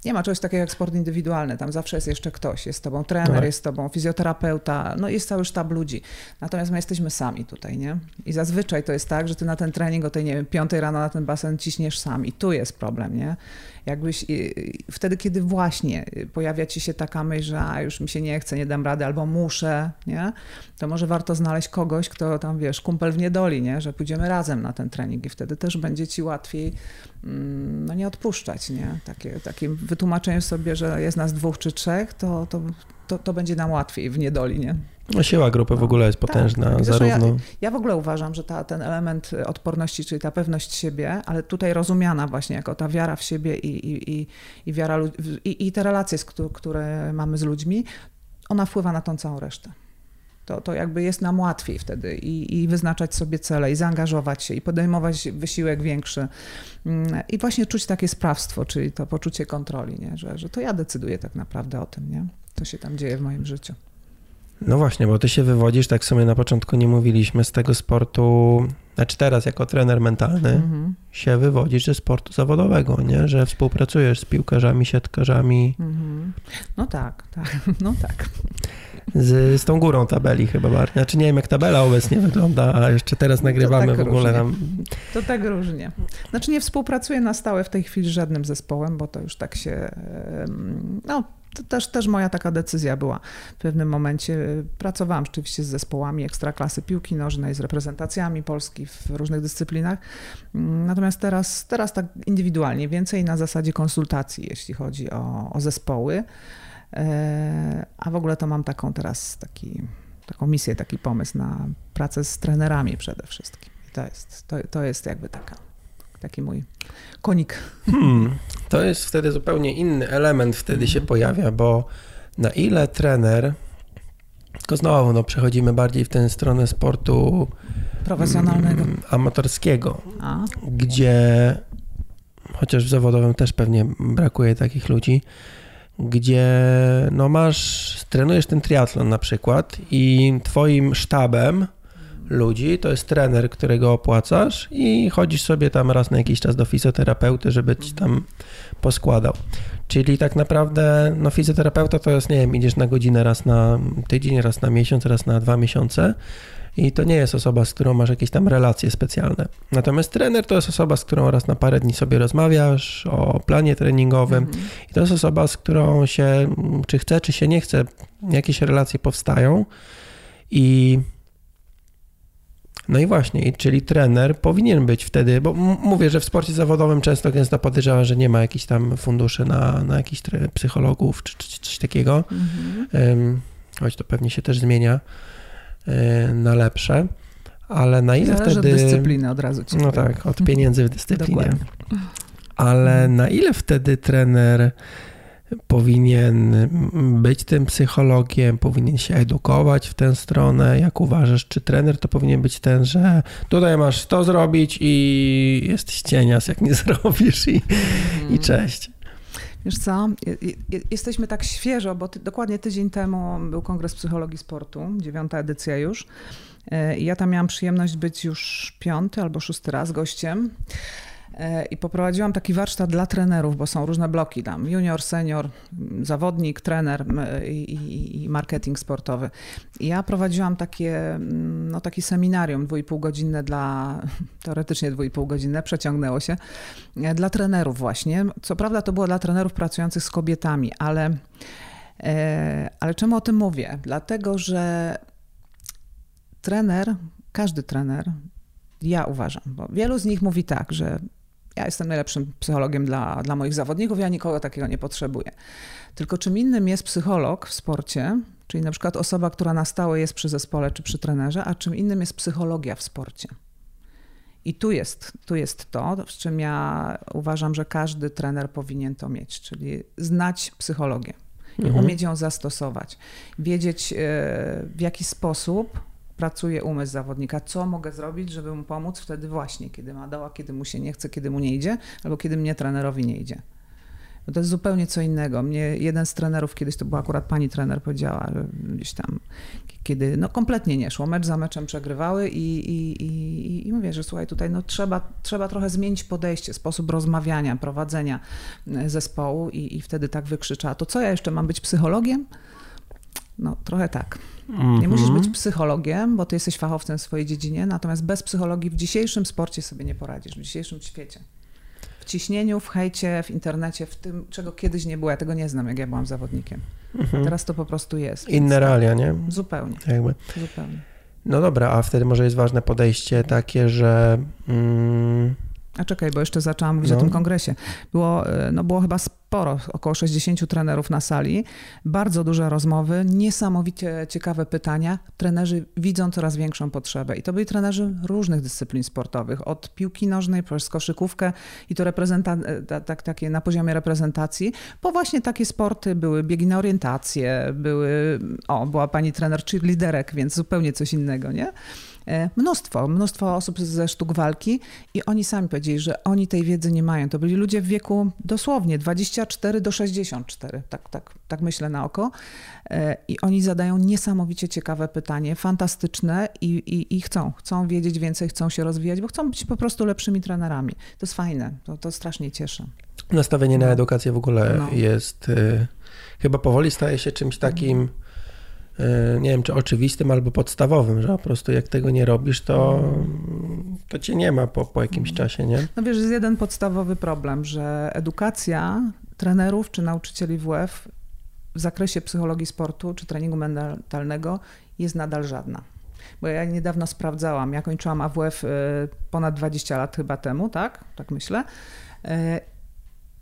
nie ma czegoś takiego jak sport indywidualny. Tam zawsze jest jeszcze ktoś. Jest z tobą trener, tak. jest z tobą fizjoterapeuta, no jest cały sztab ludzi. Natomiast my jesteśmy sami tutaj, nie? I zazwyczaj to jest tak, że ty na ten trening o tej, nie wiem, piątej rano na ten basen ciśniesz sam. I tu jest problem, nie? Jakbyś wtedy, kiedy właśnie pojawia ci się taka myśl, że a, już mi się nie chce, nie dam rady, albo muszę, nie? To może warto znaleźć kogoś, kto tam, wiesz, kumpel w niedoli, nie? Że pójdziemy razem na ten trening i wtedy też będzie ci łatwiej mm, no nie odpuszczać, nie? Takie, takim wytłumaczeniem sobie, że jest nas dwóch czy trzech, to, to, to, to będzie nam łatwiej w niedoli, nie? No, siła grupy w no. ogóle jest tak, potężna. Tak, tak. zarówno... Ja, ja, w ogóle uważam, że ta, ten element odporności, czyli ta pewność siebie, ale tutaj rozumiana właśnie jako ta wiara w siebie i, i, i, i wiara, i, i te relacje, które mamy z ludźmi, ona wpływa na tą całą resztę. To, to jakby jest nam łatwiej wtedy i, i wyznaczać sobie cele, i zaangażować się, i podejmować wysiłek większy. Mm, I właśnie czuć takie sprawstwo, czyli to poczucie kontroli, nie? Że, że to ja decyduję tak naprawdę o tym, nie? co się tam dzieje w moim życiu. No właśnie, bo ty się wywodzisz, tak sobie na początku nie mówiliśmy, z tego sportu, znaczy teraz jako trener mentalny mhm. się wywodzisz ze sportu zawodowego, nie? Że współpracujesz z piłkarzami, siatkarzami. Mhm. No tak, tak, <laughs> no tak. Z, z tą górą tabeli chyba bardziej. Znaczy nie wiem jak tabela obecnie wygląda, a jeszcze teraz nagrywamy tak w ogóle tam. To tak różnie. Znaczy nie współpracuję na stałe w tej chwili z żadnym zespołem, bo to już tak się, no to też, też moja taka decyzja była. W pewnym momencie pracowałam rzeczywiście z zespołami ekstraklasy piłki nożnej, z reprezentacjami Polski w różnych dyscyplinach. Natomiast teraz, teraz tak indywidualnie, więcej na zasadzie konsultacji, jeśli chodzi o, o zespoły. E, a w ogóle to mam taką teraz taki, taką misję, taki pomysł na pracę z trenerami przede wszystkim. I to jest, to, to jest jakby taka taki mój konik. Hmm, <laughs> to jest wtedy zupełnie inny element wtedy się pojawia, bo na ile trener, tylko znowu no, przechodzimy bardziej w tę stronę sportu profesjonalnego, mm, amatorskiego, A? gdzie chociaż w zawodowym też pewnie brakuje takich ludzi, gdzie no masz, trenujesz ten triatlon na przykład i twoim sztabem ludzi, to jest trener, którego opłacasz i chodzisz sobie tam raz na jakiś czas do fizjoterapeuty, żeby ci tam poskładał. Czyli tak naprawdę, no fizjoterapeuta to jest, nie wiem, idziesz na godzinę raz na tydzień, raz na miesiąc, raz na dwa miesiące i to nie jest osoba, z którą masz jakieś tam relacje specjalne. Natomiast trener to jest osoba, z którą raz na parę dni sobie rozmawiasz o planie treningowym mhm. i to jest osoba, z którą się, czy chce, czy się nie chce, jakieś relacje powstają i no i właśnie, czyli trener powinien być wtedy, bo mówię, że w sporcie zawodowym często gęsto podejrzewam, że nie ma jakichś tam funduszy na, na jakichś psychologów czy, czy coś takiego, mhm. choć to pewnie się też zmienia na lepsze, ale na ile Zależy wtedy... od dyscypliny od razu ci No powiem. tak, od pieniędzy w dyscyplinie. Ale na ile wtedy trener powinien być tym psychologiem, powinien się edukować w tę stronę. Jak uważasz, czy trener to powinien być ten, że tutaj masz to zrobić i jesteś cienias, jak nie <laughs> zrobisz i, i cześć. Wiesz co, jesteśmy tak świeżo, bo ty, dokładnie tydzień temu był Kongres Psychologii Sportu, dziewiąta edycja już. E, ja tam miałam przyjemność być już piąty albo szósty raz gościem. E, i poprowadziłam taki warsztat dla trenerów, bo są różne bloki tam, junior, senior, zawodnik, trener i, i, marketing sportowy. I ja prowadziłam takie, no, taki seminarium dwójpółgodzinne dla, <laughs> teoretycznie dwójpółgodzinne, przeciągnęło się, e, dla trenerów właśnie. Co prawda to było dla trenerów pracujących z kobietami, ale, e, ale czemu o tym mówię? Dlatego, że trener, każdy trener, ja uważam, bo wielu z nich mówi tak, że ja jestem najlepszym psychologiem dla, dla moich zawodników, ja nikogo takiego nie potrzebuję. Tylko czym innym jest psycholog w sporcie, czyli na przykład osoba, która na stałe jest przy zespole czy przy trenerze, a czym innym jest psychologia w sporcie. I tu jest, tu jest to, z czym ja uważam, że każdy trener powinien to mieć, czyli znać psychologię i mhm. umieć ją zastosować, wiedzieć e, w jaki sposób pracuje umysł zawodnika. Co mogę zrobić, żeby mu pomóc wtedy właśnie, kiedy ma doła, kiedy mu się nie chce, kiedy mu nie idzie, albo kiedy mnie trenerowi nie idzie. Bo to jest zupełnie co innego. Mnie jeden z trenerów, kiedyś to była akurat pani trener, powiedziała, gdzieś tam, kiedy no kompletnie nie szło, mecz za meczem przegrywały i, i, i, i mówię, że słuchaj, tutaj no trzeba, trzeba trochę zmienić podejście, sposób rozmawiania, prowadzenia e, zespołu i, i wtedy tak wykrzyczała, to co ja jeszcze mam być psychologiem? No trochę tak. Mm-hmm. Nie musisz być psychologiem, bo ty jesteś fachowcem w swojej dziedzinie, natomiast bez psychologii w dzisiejszym sporcie sobie nie poradzisz, w dzisiejszym świecie. W ciśnieniu, w hejcie, w internecie, w tym, czego kiedyś nie było. Ja tego nie znam, jak ja byłam zawodnikiem. Mm-hmm. Teraz to po prostu jest. Inne realia, nie? Zupełnie. Jakby. Zupełnie. No dobra, a wtedy może jest ważne podejście takie, że... Mm... A czekaj, bo jeszcze zaczęłam mówić no. o tym kongresie. Było, e, no było chyba sporo, około 60 trenerów na sali, bardzo duże rozmowy, niesamowicie ciekawe pytania. Trenerzy widzą coraz większą potrzebę i to byli trenerzy różnych dyscyplin sportowych, od piłki nożnej przez koszykówkę i to tak, takie na poziomie reprezentacji, po właśnie takie sporty były biegi na orientację, były, o, była pani trener liderek, więc zupełnie coś innego, nie? E, mnóstwo, mnóstwo osób ze sztuk walki i oni sami powiedzieli, że oni tej wiedzy nie mają. To byli ludzie w wieku dosłownie 24 do 64, tak, tak, tak myślę na oko. E, I oni zadają niesamowicie ciekawe pytanie, fantastyczne i, i, i chcą, chcą wiedzieć więcej, chcą się rozwijać, bo chcą być po prostu lepszymi trenerami. To jest fajne, to, to strasznie cieszy. Nastawienie na no. edukację w ogóle no. jest, y, chyba powoli staje się czymś takim nie wiem, czy oczywistym albo podstawowym, że po prostu jak tego nie robisz, to, to cię nie ma po, po jakimś mhm. czasie, nie? No wiesz, jest jeden podstawowy problem, że edukacja trenerów czy nauczycieli WF w zakresie psychologii sportu czy treningu mentalnego jest nadal żadna. Bo ja niedawno sprawdzałam, ja kończyłam AWF e, ponad 20 lat chyba temu, tak? Tak myślę. E,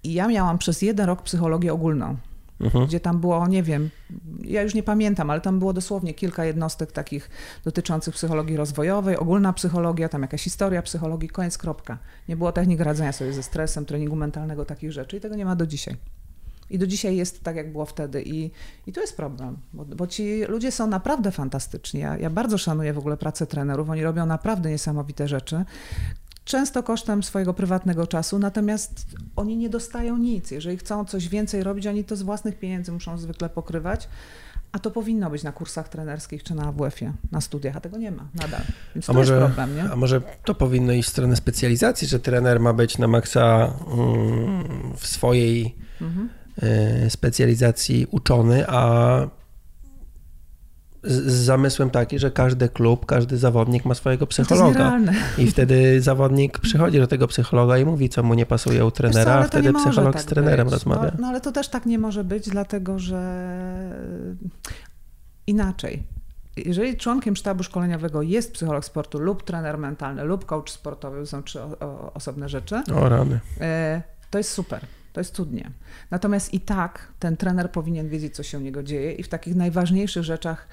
I ja miałam przez jeden rok psychologię ogólną mhm. gdzie tam było, nie wiem, ja już nie pamiętam, ale tam było dosłownie kilka jednostek takich dotyczących psychologii rozwojowej, ogólna psychologia, tam jakaś historia psychologii, koniec, kropka. Nie było technik radzenia sobie ze stresem, treningu mentalnego, takich rzeczy i tego nie ma do dzisiaj. I do dzisiaj jest tak, jak było wtedy. I, i to jest problem, bo, bo ci ludzie są naprawdę fantastyczni. Ja, ja bardzo szanuję w ogóle pracę trenerów. Oni robią naprawdę niesamowite rzeczy często kosztem swojego prywatnego czasu, natomiast oni nie dostają nic. Jeżeli chcą coś więcej robić, oni to z własnych pieniędzy muszą zwykle pokrywać. A to powinno być na kursach trenerskich czy na AWF-ie, na studiach, a tego nie ma nadal. Więc a to może, jest problem, nie? A może to powinno iść w stronę specjalizacji, że trener ma być na maksa mm, w swojej mhm. Y, specjalizacji uczony, a z, zamysłem taki, że każdy klub, każdy zawodnik ma swojego psychologa. I wtedy zawodnik przychodzi do tego psychologa i mówi, co mu nie pasuje u trenera, co, a wtedy psycholog tak z trenerem być. rozmawia. To, no ale to też tak nie może być, dlatego że inaczej. Jeżeli członkiem sztabu szkoleniowego jest psycholog sportu lub trener mentalny lub coach sportowy, to są trzy osobne rzeczy. O rany. E, to jest super. To jest cudnie. Natomiast i tak ten trener powinien wiedzieć, co się u niego dzieje i w takich najważniejszych rzeczach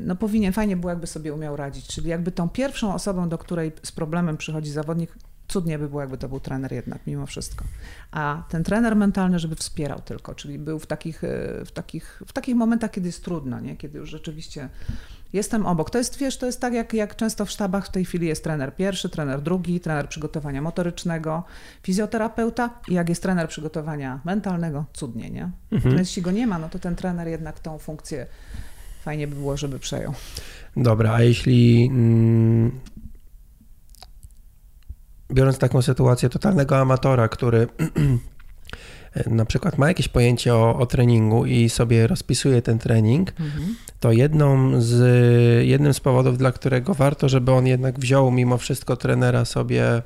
no powinien, fajnie było, jakby sobie umiał radzić. Czyli jakby tą pierwszą osobą, do której z problemem przychodzi zawodnik, cudnie by było, jakby to był trener jednak, mimo wszystko. A ten trener mentalny, żeby wspierał tylko, czyli był w takich, e, w takich, w takich momentach, kiedy jest trudno, nie? kiedy już rzeczywiście jestem obok. To jest, wiesz, to jest tak, jak, jak często w sztabach w tej chwili jest trener pierwszy, trener drugi, trener przygotowania motorycznego, fizjoterapeuta i jak jest trener przygotowania mentalnego, cudnie, nie? Mhm. Natomiast jeśli go nie ma, no to ten trener jednak tą funkcję fajnie by było, żeby przejął. Dobra, a jeśli mm, biorąc taką sytuację totalnego amatora, który <clears throat> na przykład ma jakieś pojęcie o, o treningu i sobie rozpisuje ten trening, mhm. to jedną z, jednym z powodów, dla którego warto, żeby on jednak wziął mimo wszystko trenera sobie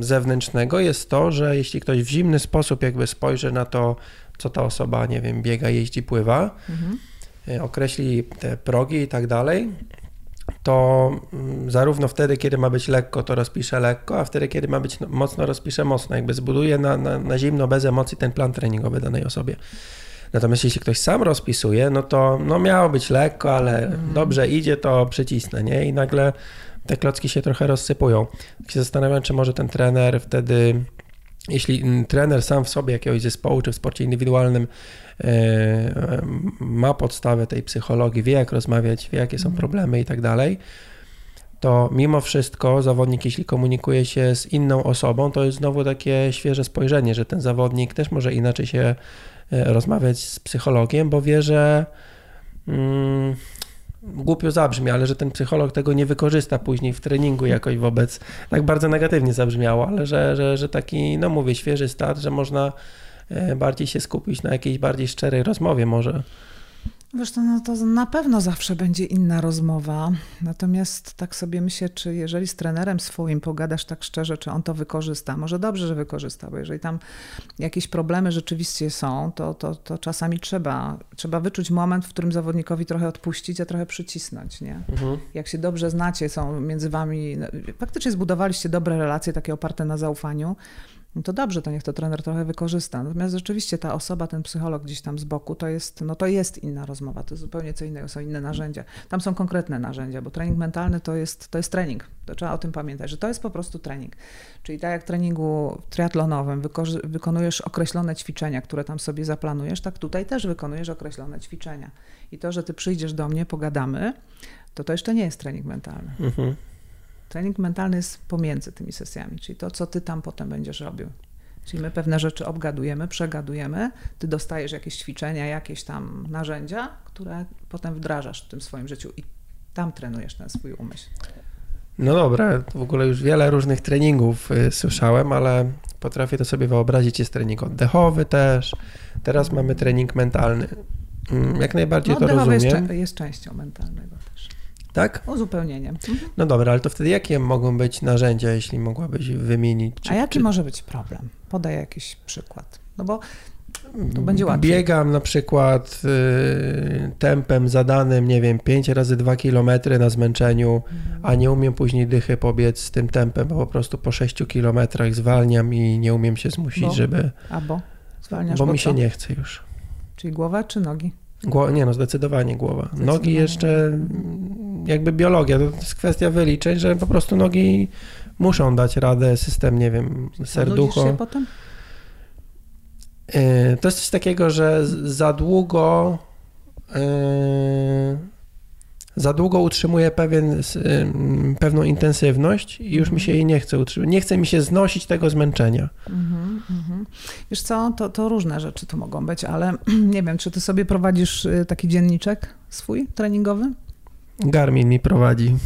zewnętrznego jest to, że jeśli ktoś w zimny sposób jakby spojrzy na to, co ta osoba, nie wiem, biega, jeździ, pływa, mhm. E, określi te progi i tak dalej, to mm, zarówno wtedy, kiedy ma być lekko, to rozpisze lekko, a wtedy, kiedy ma być mocno, rozpisze mocno. Jakby zbuduje na, na, na zimno, bez emocji ten plan treningowy danej osobie. Natomiast jeśli ktoś sam rozpisuje, no to no miało być lekko, ale mhm. dobrze idzie, to przycisnę, nie? I nagle te klocki się trochę rozsypują. Tak się zastanawiam, czy może ten trener wtedy, jeśli trener sam w sobie jakiegoś zespołu, czy w sporcie indywidualnym ma podstawę tej psychologii, wie jak rozmawiać, wie jakie są mhm. problemy i tak dalej, to mimo wszystko zawodnik, jeśli komunikuje się z inną osobą, to jest znowu takie świeże spojrzenie, że ten zawodnik też może inaczej się e, rozmawiać z psychologiem, bo wie, że mm, głupio zabrzmi, ale że ten psycholog tego nie wykorzysta później w treningu jakoś wobec, tak bardzo negatywnie zabrzmiało, ale że, że, że taki, no mówię, świeży start, że można e, bardziej się skupić na jakiejś bardziej szczerej rozmowie może. Wiesz, to, no to na pewno zawsze będzie inna rozmowa. Natomiast tak sobie myślę, czy jeżeli z trenerem swoim pogadasz tak szczerze, czy on to wykorzysta. Może dobrze, że wykorzysta, bo jeżeli tam jakieś problemy rzeczywiście są, to, to, to czasami trzeba, trzeba wyczuć moment, w którym zawodnikowi trochę odpuścić, a trochę przycisnąć. Nie? Mhm. Jak się dobrze znacie, są między wami, no, faktycznie zbudowaliście dobre relacje, takie oparte na zaufaniu, no to dobrze, to niech to trener trochę wykorzysta. Natomiast rzeczywiście ta osoba, ten psycholog gdzieś tam z boku, to jest, no to jest inna rozmowa, to jest zupełnie co innego, są inne narzędzia. Tam są konkretne narzędzia, bo trening mentalny to jest, to jest trening. To trzeba o tym pamiętać, że to jest po prostu trening. Czyli tak jak w treningu triatlonowym wykonujesz określone ćwiczenia, które tam sobie zaplanujesz, tak tutaj też wykonujesz określone ćwiczenia. I to, że ty przyjdziesz do mnie, pogadamy, to to jeszcze nie jest trening mentalny. Mhm. Trening mentalny jest pomiędzy tymi sesjami, czyli to, co ty tam potem będziesz robił. Czyli my pewne rzeczy obgadujemy, przegadujemy, ty dostajesz jakieś ćwiczenia, jakieś tam narzędzia, które potem wdrażasz w tym swoim życiu i tam trenujesz ten swój umysł. No dobra, w ogóle już wiele różnych treningów y, słyszałem, ale potrafię to sobie wyobrazić. Jest trening oddechowy też, teraz mamy trening mentalny. Mm, jak najbardziej no, to rozumiem. Jest, jest częścią mentalnego. Tak? Uzupełnieniem. Mhm. No dobra, ale to wtedy jakie mogą być narzędzia, jeśli mogłabyś wymienić? Czy, A jaki czy... może być problem? Podaj jakiś przykład. No bo to będzie łatwiej. Biegam na przykład y, tempem zadanym, nie wiem, 5 razy 2 km na zmęczeniu, mhm. a nie umiem później dychy pobiec z tym tempem, bo po prostu po 6 km zwalniam i nie umiem się zmusić, bo? żeby... A bo? Zwalniasz bo, bo mi się nie chce już. Czyli głowa czy nogi? Gło... Nie, no zdecydowanie głowa. Zdecydowanie. Nogi jeszcze jakby biologia, to jest kwestia wyliczeń, że po prostu nogi muszą dać radę, system, nie wiem, serducho. się potem? E, to jest coś takiego, że za długo e, za długo utrzymuję pewien, pewną intensywność i już mi się jej nie chce utrzymać. Nie chce mi się znosić tego zmęczenia. Mm -hmm. Wiesz co, to, to różne rzeczy tu mogą być, ale <clears throat> nie wiem, czy ty sobie prowadzisz y, taki dzienniczek swój treningowy? Garmin mi prowadzi.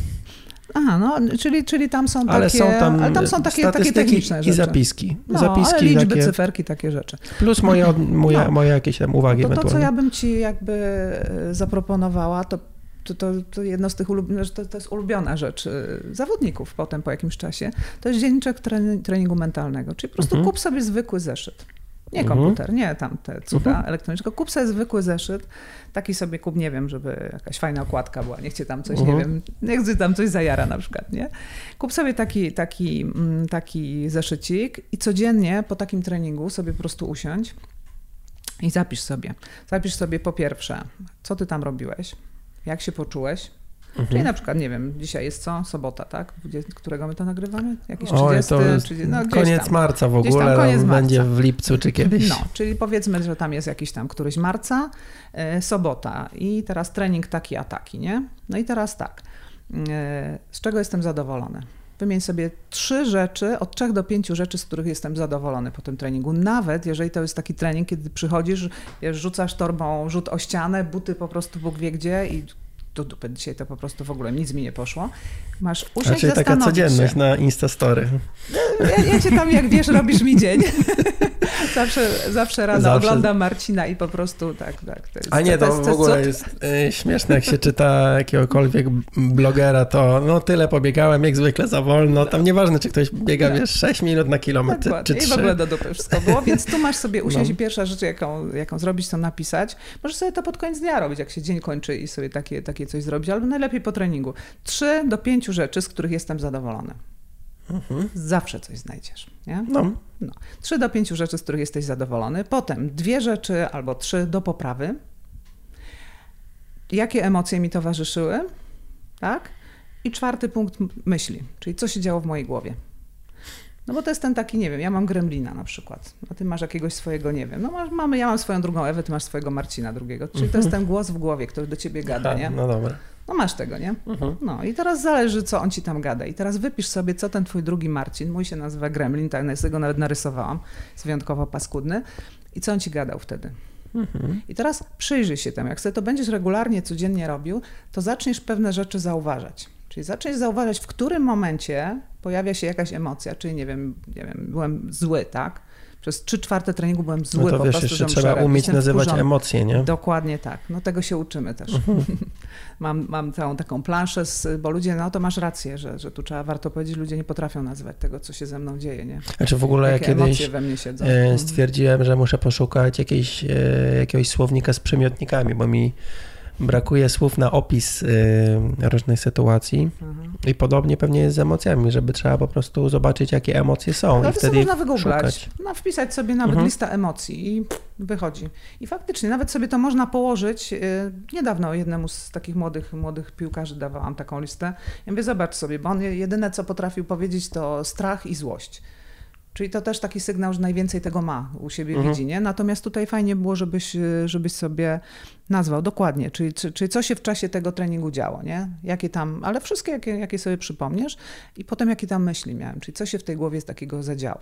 Aha, no, czyli, czyli tam są ale takie, są tam, ale tam są takie, takie techniczne rzeczy. i zapiski. No, zapiski ale liczby, takie, cyferki, takie rzeczy. Plus moje, moje, no. moje jakieś tam uwagi to, ewentualnie. To, co ja bym ci jakby e, zaproponowała, to to, to, jedno z tych ulubionych, to, to jest ulubiona rzecz e, zawodników potem po jakimś czasie, to jest dzienniczek treningu mentalnego, czyli po prostu mhm. kup sobie zwykły zeszyt. Nie mhm. komputer, nie tam te cuda mhm. elektroniczne, kup sobie zwykły zeszyt, taki sobie kup, nie wiem, żeby jakaś fajna okładka była, niech cię tam coś, mhm. nie wiem, niech cię tam coś zajara na przykład, nie? Kup sobie taki, taki, mm, taki zeszycik i codziennie po takim treningu sobie po prostu usiądź i zapisz sobie. Zapisz sobie po pierwsze, co ty tam robiłeś, jak się poczułeś, Mhm. Czyli na przykład, nie wiem, dzisiaj jest co? Sobota, tak? którego my to nagrywamy? Jakiś 30? Oj, to no, koniec tam, marca w ogóle, koniec marca. będzie w lipcu czy kiedyś. No, czyli powiedzmy, że tam jest jakiś tam któryś marca, e, sobota i teraz trening taki, a taki, nie? No i teraz tak, e, z czego jestem zadowolony? Wymień sobie trzy rzeczy, od trzech do pięciu rzeczy, z których jestem zadowolony po tym treningu. Nawet jeżeli to jest taki trening, kiedy przychodzisz, rzucasz torbą rzut o ścianę, buty po prostu Bóg wie gdzie i do dupy. Dzisiaj to po prostu w ogóle nic mi nie poszło. Masz usiąść, Czyli taka codzienność się. na Instastory. Ja, ja cię tam, jak wiesz, robisz mi dzień. <laughs> zawsze, zawsze rano zawsze. oglądam Marcina i po prostu tak, tak. To jest, A nie, to, to, w ogóle jest y, śmieszne, jak się czyta jakiegokolwiek blogera, to no tyle pobiegałem, jak zwykle za wolno. Tam nieważne, czy ktoś biega, wiesz, 6 minut na kilometr, czy 3. I w ogóle do dupy wszystko było, więc tu masz sobie usiąść no. i pierwsza rzecz, jaką, jaką zrobić, to napisać. Możesz sobie to pod koniec dnia robić, jak się dzień kończy i sobie takie, takie coś zrobić, albo najlepiej po treningu. Trzy do pięciu rzeczy, z których jestem zadowolony. Mhm. Zawsze coś znajdziesz. Nie? No. no. Trzy do pięciu rzeczy, z których jesteś zadowolony. Potem dwie rzeczy albo trzy do poprawy. Jakie emocje mi towarzyszyły? Tak? I czwarty punkt myśli, czyli co się działo w mojej głowie. No bo to jest ten taki, nie wiem, ja mam gremlina na przykład, a ty masz jakiegoś swojego, nie wiem, no masz, mamy, ja mam swoją drugą Ewę, ty masz swojego Marcina drugiego, czyli to jest ten głos w głowie, który do ciebie gada, Aha, nie? No dobra. No masz tego, nie? Mhm. No i teraz zależy, co on ci tam gada. I teraz wypisz sobie, co ten twój drugi Marcin, mój się nazywa Gremlin, tak z tego nawet narysowałam, jest wyjątkowo paskudny. I co on ci gadał wtedy? Mhm. I teraz przyjrzyj się temu. Jak sobie to będziesz regularnie, codziennie robił, to zaczniesz pewne rzeczy zauważać. Czyli zaczniesz zauważać, w którym momencie pojawia się jakaś emocja, czyli nie wiem, nie wiem, byłem zły, tak? Przez trzy czwarte treningu byłem zły no to po wiesz, prostu, jeszcze trzeba umieć nazywać emocje, nie? Dokładnie tak. No tego się uczymy też. Mhm. <laughs> mam, mam całą taką planszę, z, bo ludzie, no to masz rację, że, że tu trzeba warto powiedzieć, ludzie nie potrafią nazywać tego, co się ze mną dzieje, nie? Znaczy w ogóle Jakie ja kiedyś we mnie siedzą. E, mhm. stwierdziłem, że muszę poszukać jakiejś, e, jakiegoś słownika z przymiotnikami, bo mi brakuje słów na opis y, różnych sytuacji mhm. i podobnie pewnie jest z emocjami, żeby trzeba po prostu zobaczyć, jakie emocje są no, i wtedy można wygooglać, no, wpisać sobie nawet mhm. lista emocji i wychodzi. I faktycznie, nawet sobie to można położyć. Y, niedawno jednemu z takich młodych, młodych piłkarzy dawałam taką listę. Ja mówię, zobacz sobie, bo on jedyne, co potrafił powiedzieć, to strach i złość. Czyli to też taki sygnał, że najwięcej tego ma u siebie mhm. widzi, nie? Natomiast tutaj fajnie było, żebyś, żebyś sobie nazwał dokładnie, czyli, czy, czyli co się w czasie tego treningu działo, nie? Jakie tam, ale wszystkie, jakie, jakie sobie przypomniesz i potem jakie tam myśli miałem, czyli co się w tej głowie z takiego zadziało.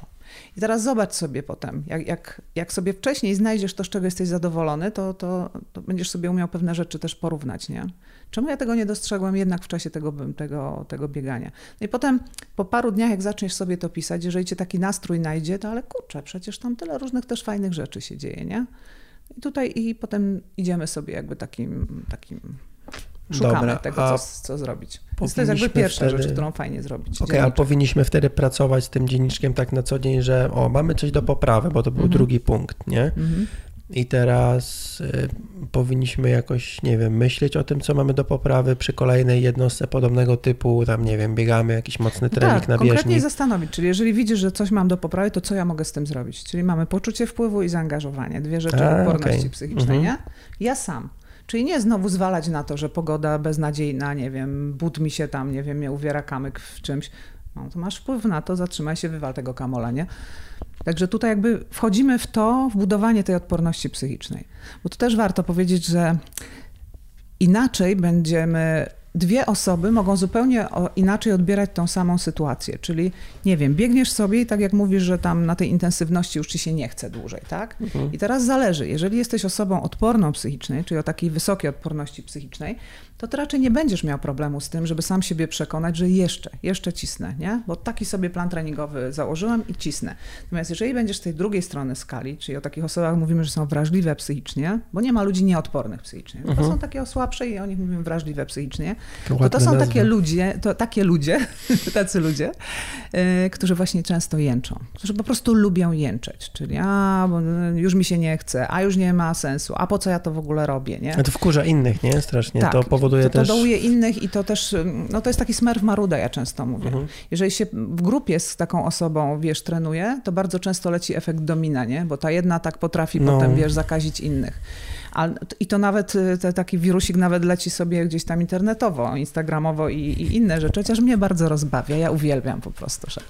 I teraz zobacz sobie potem, jak, jak, jak sobie wcześniej znajdziesz to, z czego jesteś zadowolony, to, to, to będziesz sobie umiał pewne rzeczy też porównać, nie? Czemu ja tego nie dostrzegłem jednak w czasie tego, tego, tego biegania? No i potem po paru dniach, jak zaczniesz sobie to pisać, jeżeli cię taki nastrój najdzie, to ale kurczę, przecież tam tyle różnych też fajnych rzeczy się dzieje, nie? I tutaj i potem idziemy sobie jakby takim, takim szukamy Dobra, tego, co, co zrobić. Więc to jest jakby pierwsza wtedy... rzecz, którą fajnie zrobić. Okej, okay, ale powinniśmy wtedy pracować z tym dzienniczkiem tak na co dzień, że o, mamy coś do poprawy, bo to był mm -hmm. drugi punkt, nie? Mm -hmm. I teraz y, powinniśmy jakoś, nie wiem, myśleć o tym, co mamy do poprawy przy kolejnej jednostce podobnego typu, tam nie wiem, biegamy, jakiś mocny trening tak, na bieżni. konkretnie zastanowić, czyli jeżeli widzisz, że coś mam do poprawy, to co ja mogę z tym zrobić? Czyli mamy poczucie wpływu i zaangażowanie, dwie rzeczy A, odporności okay. psychicznej, mhm. nie? Ja sam. Czyli nie znowu zwalać na to, że pogoda beznadziejna, nie wiem, but mi się tam, nie wiem, mnie uwiera kamyk w czymś. No to masz wpływ na to, zatrzymaj się, wywal tego kamola, nie? Także tutaj jakby wchodzimy w to, w budowanie tej odporności psychicznej. Bo to też warto powiedzieć, że inaczej będziemy dwie osoby mogą zupełnie inaczej odbierać tą samą sytuację. Czyli, nie wiem, biegniesz sobie i tak jak mówisz, że tam na tej intensywności już ci się nie chce dłużej, tak? Mhm. I teraz zależy, jeżeli jesteś osobą odporną psychicznie, czyli o takiej wysokiej odporności psychicznej, to ty raczej nie będziesz miał problemu z tym, żeby sam siebie przekonać, że jeszcze, jeszcze cisnę, nie? Bo taki sobie plan treningowy założyłem i cisnę. Natomiast jeżeli będziesz z tej drugiej strony skali, czyli o takich osobach mówimy, że są wrażliwe psychicznie, bo nie ma ludzi nieodpornych psychicznie. To mhm. są takie osłabsze i o nich mówimy wrażliwe psychicznie. To, to są nazwa. takie ludzie, to takie ludzie, <laughs> tacy ludzie, yy, którzy właśnie często jęczą. Którzy po prostu lubią jęczeć. Czyli a, bo już mi się nie chce, a już nie ma sensu, a po co ja to w ogóle robię, nie? A to wkurza innych, nie? Strasznie. Tak. To powoduje to, to też... dołuje innych i to też, no to jest taki smerf maruda, ja często mówię. Mhm. Jeżeli się w grupie z taką osobą, wiesz, trenuje, to bardzo często leci efekt domina, nie? Bo ta jedna tak potrafi no. potem, wiesz, zakazić innych. A, I to nawet, y, te, taki wirusik nawet leci sobie gdzieś tam internetowo, instagramowo i, i, inne rzeczy, chociaż mnie bardzo rozbawia. Ja uwielbiam po prostu, że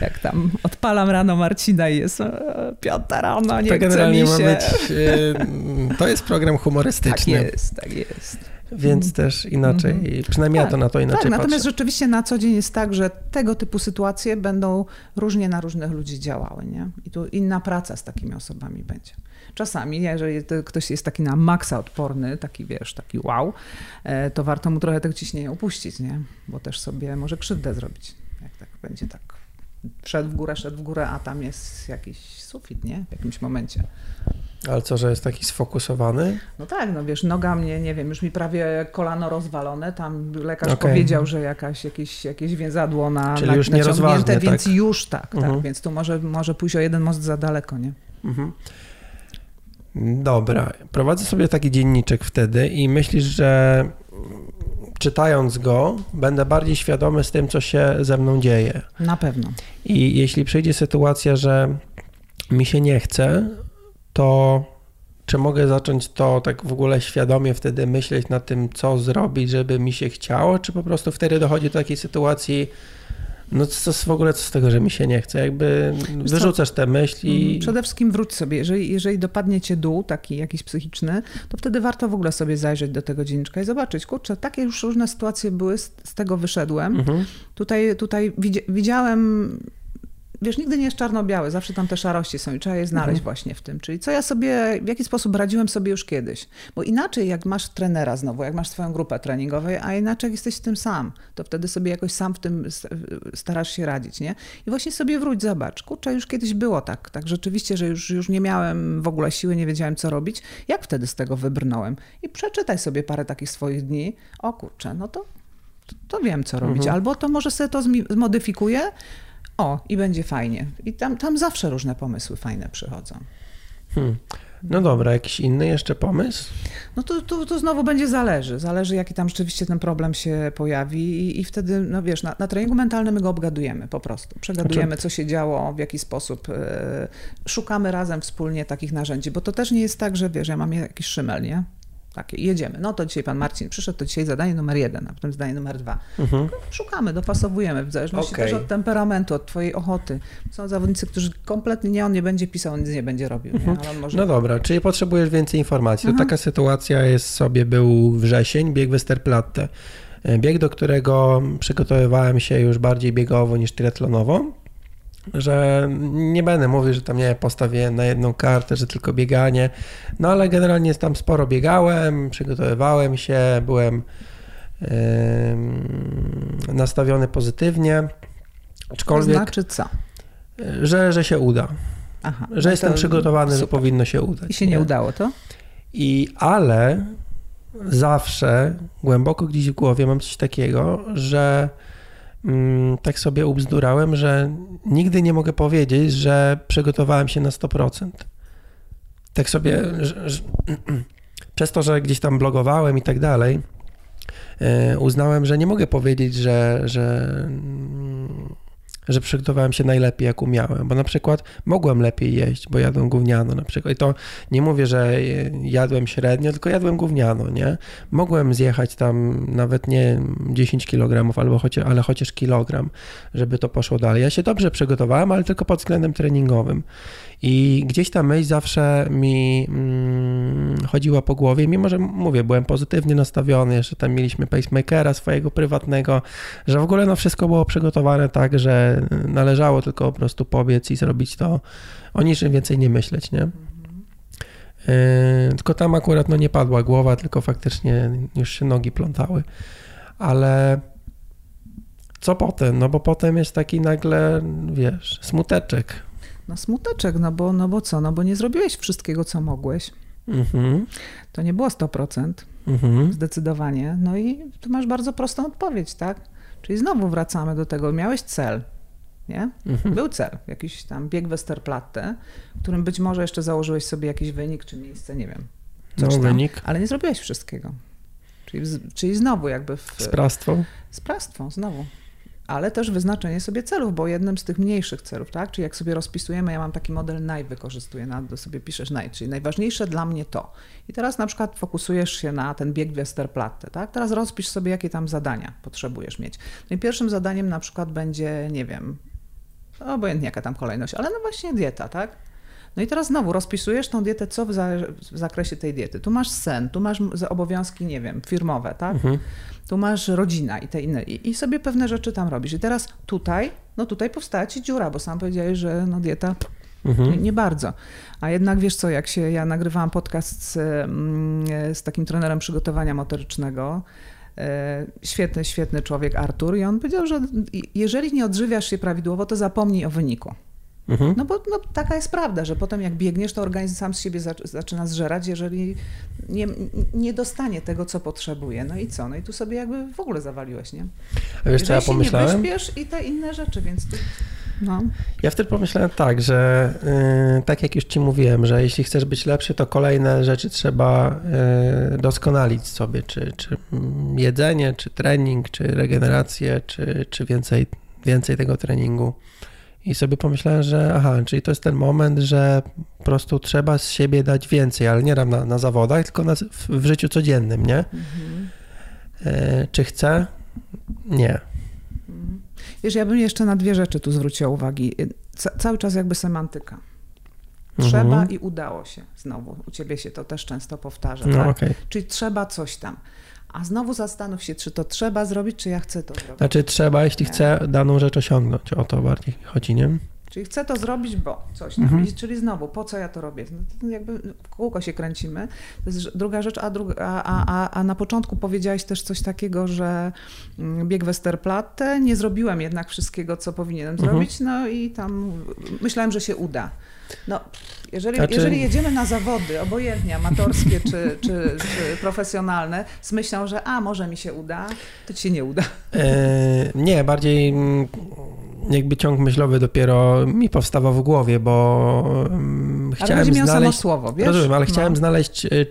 jak tam odpalam rano Marcina i jest piąta rano, nie to chce mi się. Być, y, to jest program <laughs> humorystyczny. Tak jest, tak jest. Więc też inaczej, mm -hmm. przynajmniej tak, ja to na to inaczej tak, Natomiast rzeczywiście na co dzień jest tak, że tego typu sytuacje będą różnie na różnych ludzi działały. Nie? I tu inna praca z takimi osobami będzie. Czasami, jeżeli ktoś jest taki na maksa odporny, taki wiesz, taki wow, e, to warto mu trochę tego ciśnienia upuścić, nie? bo też sobie może krzywdę zrobić, jak tak będzie tak szedł w górę, szedł w górę, a tam jest jakiś sufit, nie? W jakimś momencie. Ale co, że jest taki sfokusowany? No tak, no wiesz, noga mnie, nie wiem, już mi prawie kolano rozwalone, tam lekarz okay. powiedział, że jakaś, jakieś, jakieś więzadło na, Czyli na, już naciągnięte, więc tak? już tak, tak, mhm. więc tu może, może pójść o jeden most za daleko, nie? Mhm. Dobra, prowadzę sobie taki dzienniczek wtedy i myślisz, że czytając go, będę bardziej świadomy z tym, co się ze mną dzieje. Na pewno. I jeśli przyjdzie sytuacja, że mi się nie chce, to czy mogę zacząć to tak w ogóle świadomie wtedy myśleć nad tym, co zrobić, żeby mi się chciało, czy po prostu wtedy dochodzi do takiej sytuacji, no co w ogóle co z tego, że mi się nie chce? Jakby wyrzucasz te myśli. Mm, przede wszystkim wróć sobie. Jeżeli, jeżeli dopadnie cię dół, taki jakiś psychiczny, to wtedy warto w ogóle sobie zajrzeć do tego dzienniczka i zobaczyć, kurczę, takie już różne sytuacje były, z, z tego wyszedłem. Mhm. Tutaj, tutaj widziałem wiesz, nigdy nie jest czarno-biały, zawsze tam te szarości są i trzeba je znaleźć mhm. właśnie w tym. Czyli co ja sobie, w jaki sposób radziłem sobie już kiedyś. Bo inaczej jak masz trenera znowu, jak masz swoją grupę treningową, a inaczej jak jesteś w tym sam, to wtedy sobie jakoś sam w tym starasz się radzić, nie? I właśnie sobie wróć, zobacz, kurczę, już kiedyś było tak, tak rzeczywiście, że już, już nie miałem w ogóle siły, nie wiedziałem co robić. Jak wtedy z tego wybrnąłem? I przeczytaj sobie parę takich swoich dni. O kurczę, no to to wiem, co robić. Mhm. Albo to może sobie to zmodyfikuję, o, i będzie fajnie. I tam, tam zawsze różne pomysły fajne przychodzą. Hmm. No dobra, jakiś inny jeszcze pomysł? No to, to, to znowu będzie zależy. Zależy, jaki tam rzeczywiście ten problem się pojawi i, i wtedy, no wiesz, na, na treningu mentalnym my go obgadujemy po prostu. Przegadujemy, znaczy... co się działo, w jaki sposób. E, szukamy razem wspólnie takich narzędzi, bo to też nie jest tak, że wiesz, ja mam jakiś szymel, nie? Takie, jedziemy. No to dzisiaj pan Marcin przyszedł, to dzisiaj zadanie numer jeden, a potem zadanie numer dwa. Mhm. Szukamy, dopasowujemy, w zależności okay. też od temperamentu, od twojej ochoty. Są zawodnicy, którzy kompletnie nie, on nie będzie pisał, on nic nie będzie robił. Mhm. Nie? Może... No dobra, czyli potrzebujesz więcej informacji. Mhm. To taka sytuacja jest sobie, był wrzesień, bieg Westerplatte. Bieg, do którego przygotowywałem się już bardziej biegowo niż triatlonowo że nie będę mówił, że tam nie postawię na jedną kartę, że tylko bieganie, no ale generalnie tam sporo biegałem, przygotowywałem się, byłem yy, nastawiony pozytywnie. Aczkolwiek, to znaczy co? Że, że się uda. Aha, że no jestem przygotowany, super. że powinno się udać. I się nie, nie udało to? I ale zawsze głęboko gdzieś w głowie mam coś takiego, że tak sobie ubzdurałem, że nigdy nie mogę powiedzieć, że przygotowałem się na 100%. Tak sobie, <clears throat> przez to, że gdzieś tam blogowałem i tak dalej, e, uznałem, że nie mogę powiedzieć, że, że że przygotowałem się najlepiej, jak umiałem, bo na przykład mogłem lepiej jeść, bo jadłem gówniano na przykład. I to nie mówię, że jadłem średnio, tylko jadłem gówniano, nie? Mogłem zjechać tam nawet nie 10 kg, albo chociaż, ale chociaż kilogram, żeby to poszło dalej. Ja się dobrze przygotowałem, ale tylko pod względem treningowym. I gdzieś ta myśl zawsze mi mm, chodziła po głowie, mimo że mówię, byłem pozytywnie nastawiony, jeszcze tam mieliśmy pacemakera swojego prywatnego, że w ogóle no wszystko było przygotowane tak, że należało tylko po prostu pobiec i zrobić to, o niczym więcej nie myśleć, nie? Yy, tylko tam akurat no nie padła głowa, tylko faktycznie już się nogi plątały. Ale co potem? No bo potem jest taki nagle, wiesz, smuteczek. No smuteczek, no bo, no bo co? No bo nie zrobiłeś wszystkiego, co mogłeś. Mhm. To nie było 100%, mhm. zdecydowanie. No i tu masz bardzo prostą odpowiedź, tak? Czyli znowu wracamy do tego, miałeś cel, nie? Mhm. Był cel, jakiś tam bieg Westerplatte, którym być może jeszcze założyłeś sobie jakiś wynik czy miejsce, nie wiem. No, tam, wynik. Ale nie zrobiłeś wszystkiego. Czyli, czyli znowu jakby... W, Sprawstwo? Sprawstwo, znowu ale też wyznaczenie sobie celów, bo jednym z tych mniejszych celów, tak? Czyli jak sobie rozpisujemy, ja mam taki model NAI wykorzystuję, na, sobie piszesz NAI, czyli najważniejsze dla mnie to. I teraz na przykład fokusujesz się na ten bieg Westerplatte, tak? Teraz rozpisz sobie, jakie tam zadania potrzebujesz mieć. No i pierwszym zadaniem na przykład będzie, nie wiem, obojętnie jaka tam kolejność, ale no właśnie dieta, tak? No i teraz znowu rozpisujesz tą dietę, co w, za, w zakresie tej diety. Tu masz sen, tu masz obowiązki, nie wiem, firmowe, tak? Mhm. Tu masz rodzina i te inne. I, I, sobie pewne rzeczy tam robisz. I teraz tutaj, no tutaj powstała ci dziura, bo sam powiedziałeś, że no dieta Mhm. Nie, nie, bardzo. A jednak wiesz co, jak się ja nagrywałam podcast z, mm, z takim trenerem przygotowania motorycznego, e, świetny, świetny człowiek Artur, i on powiedział, że jeżeli nie odżywiasz się prawidłowo, to zapomnij o wyniku. Mhm. No bo no, taka jest prawda, że potem jak biegniesz, to organizm sam z siebie zaczyna zżerać, jeżeli nie, nie dostanie tego, co potrzebuje. No i co? No i tu sobie jakby w ogóle zawaliłeś, nie? A wiesz, co ja pomyślałem? nie wyśpiesz i te inne rzeczy, więc tu... No. Ja wtedy pomyślałem tak, że yy, tak jak już Ci mówiłem, że jeśli chcesz być lepszy, to kolejne rzeczy trzeba yy, doskonalić sobie, czy, czy jedzenie, czy trening, czy regenerację, czy, czy więcej, więcej tego treningu. I sobie pomyślałem, że aha, czyli to jest ten moment, że po prostu trzeba z siebie dać więcej, ale nie na, na zawodach, tylko na, w, w, życiu codziennym, nie? Mhm. E, czy chcę? Nie. Mhm. Wiesz, ja bym jeszcze na dwie rzeczy tu zwróciła uwagi. Ca cały czas jakby semantyka. Trzeba mhm. i udało się. Znowu, u ciebie się to też często powtarza. No, tak? okay. Czyli trzeba coś tam. A znowu zastanów się, czy to trzeba zrobić, czy ja chcę to zrobić. Znaczy trzeba, jeśli nie. chcę daną rzecz osiągnąć. O to bardziej chodzi, nie? Czyli chcę to zrobić, bo coś tam. Mhm. Czyli znowu, po co ja to robię? No, jakby w kółko się kręcimy. To jest druga rzecz, a, druga, a, a, a na początku powiedziałaś też coś takiego, że mm, bieg Westerplatte, nie zrobiłem jednak wszystkiego, co powinienem mhm. zrobić, no i tam myślałem, że się uda. No, jeżeli, znaczy... jeżeli jedziemy na zawody, obojętnie amatorskie czy, <laughs> czy, czy, profesjonalne, z myślą, że a może mi się uda, to ci się nie uda. E, nie, bardziej jakby ciąg myślowy dopiero mi powstawał w głowie, bo chciałem ale znaleźć... samo słowo, wiesz? Rozumiem, ale no. chciałem znaleźć... Y,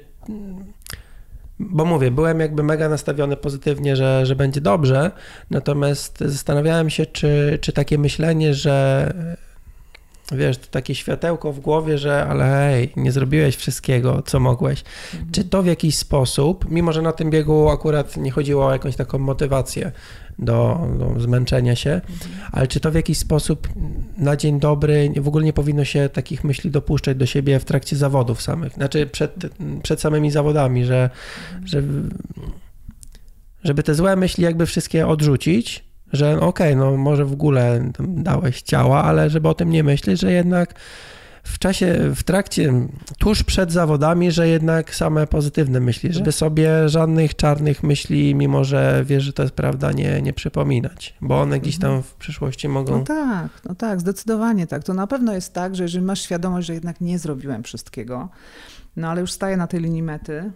bo mówię, byłem jakby mega nastawiony pozytywnie, że, że będzie dobrze, natomiast zastanawiałem się, czy, czy takie myślenie, że wiesz, to takie światełko w głowie, że ale hej, nie zrobiłeś wszystkiego, co mogłeś. Mhm. Czy to w jakiś sposób, mimo że na tym biegu akurat nie chodziło o jakąś taką motywację do, do zmęczenia się, mhm. ale czy to w jakiś sposób na dzień dobry w ogóle nie powinno się takich myśli dopuszczać do siebie w trakcie zawodów samych, znaczy przed, przed samymi zawodami, że, mhm. że żeby te złe myśli jakby wszystkie odrzucić, że okej, okay, no może w ogóle dałeś ciała, ale żeby o tym nie myśleć, że jednak w czasie, w trakcie, tuż przed zawodami, że jednak same pozytywne myśli, żeby sobie żadnych czarnych myśli, mimo że wiesz, że to jest prawda, nie, nie przypominać, bo one gdzieś tam w przyszłości mogą... No tak, no tak, zdecydowanie tak. To na pewno jest tak, że jeżeli masz świadomość, że jednak nie zrobiłem wszystkiego, no ale już staję na tej linii mety,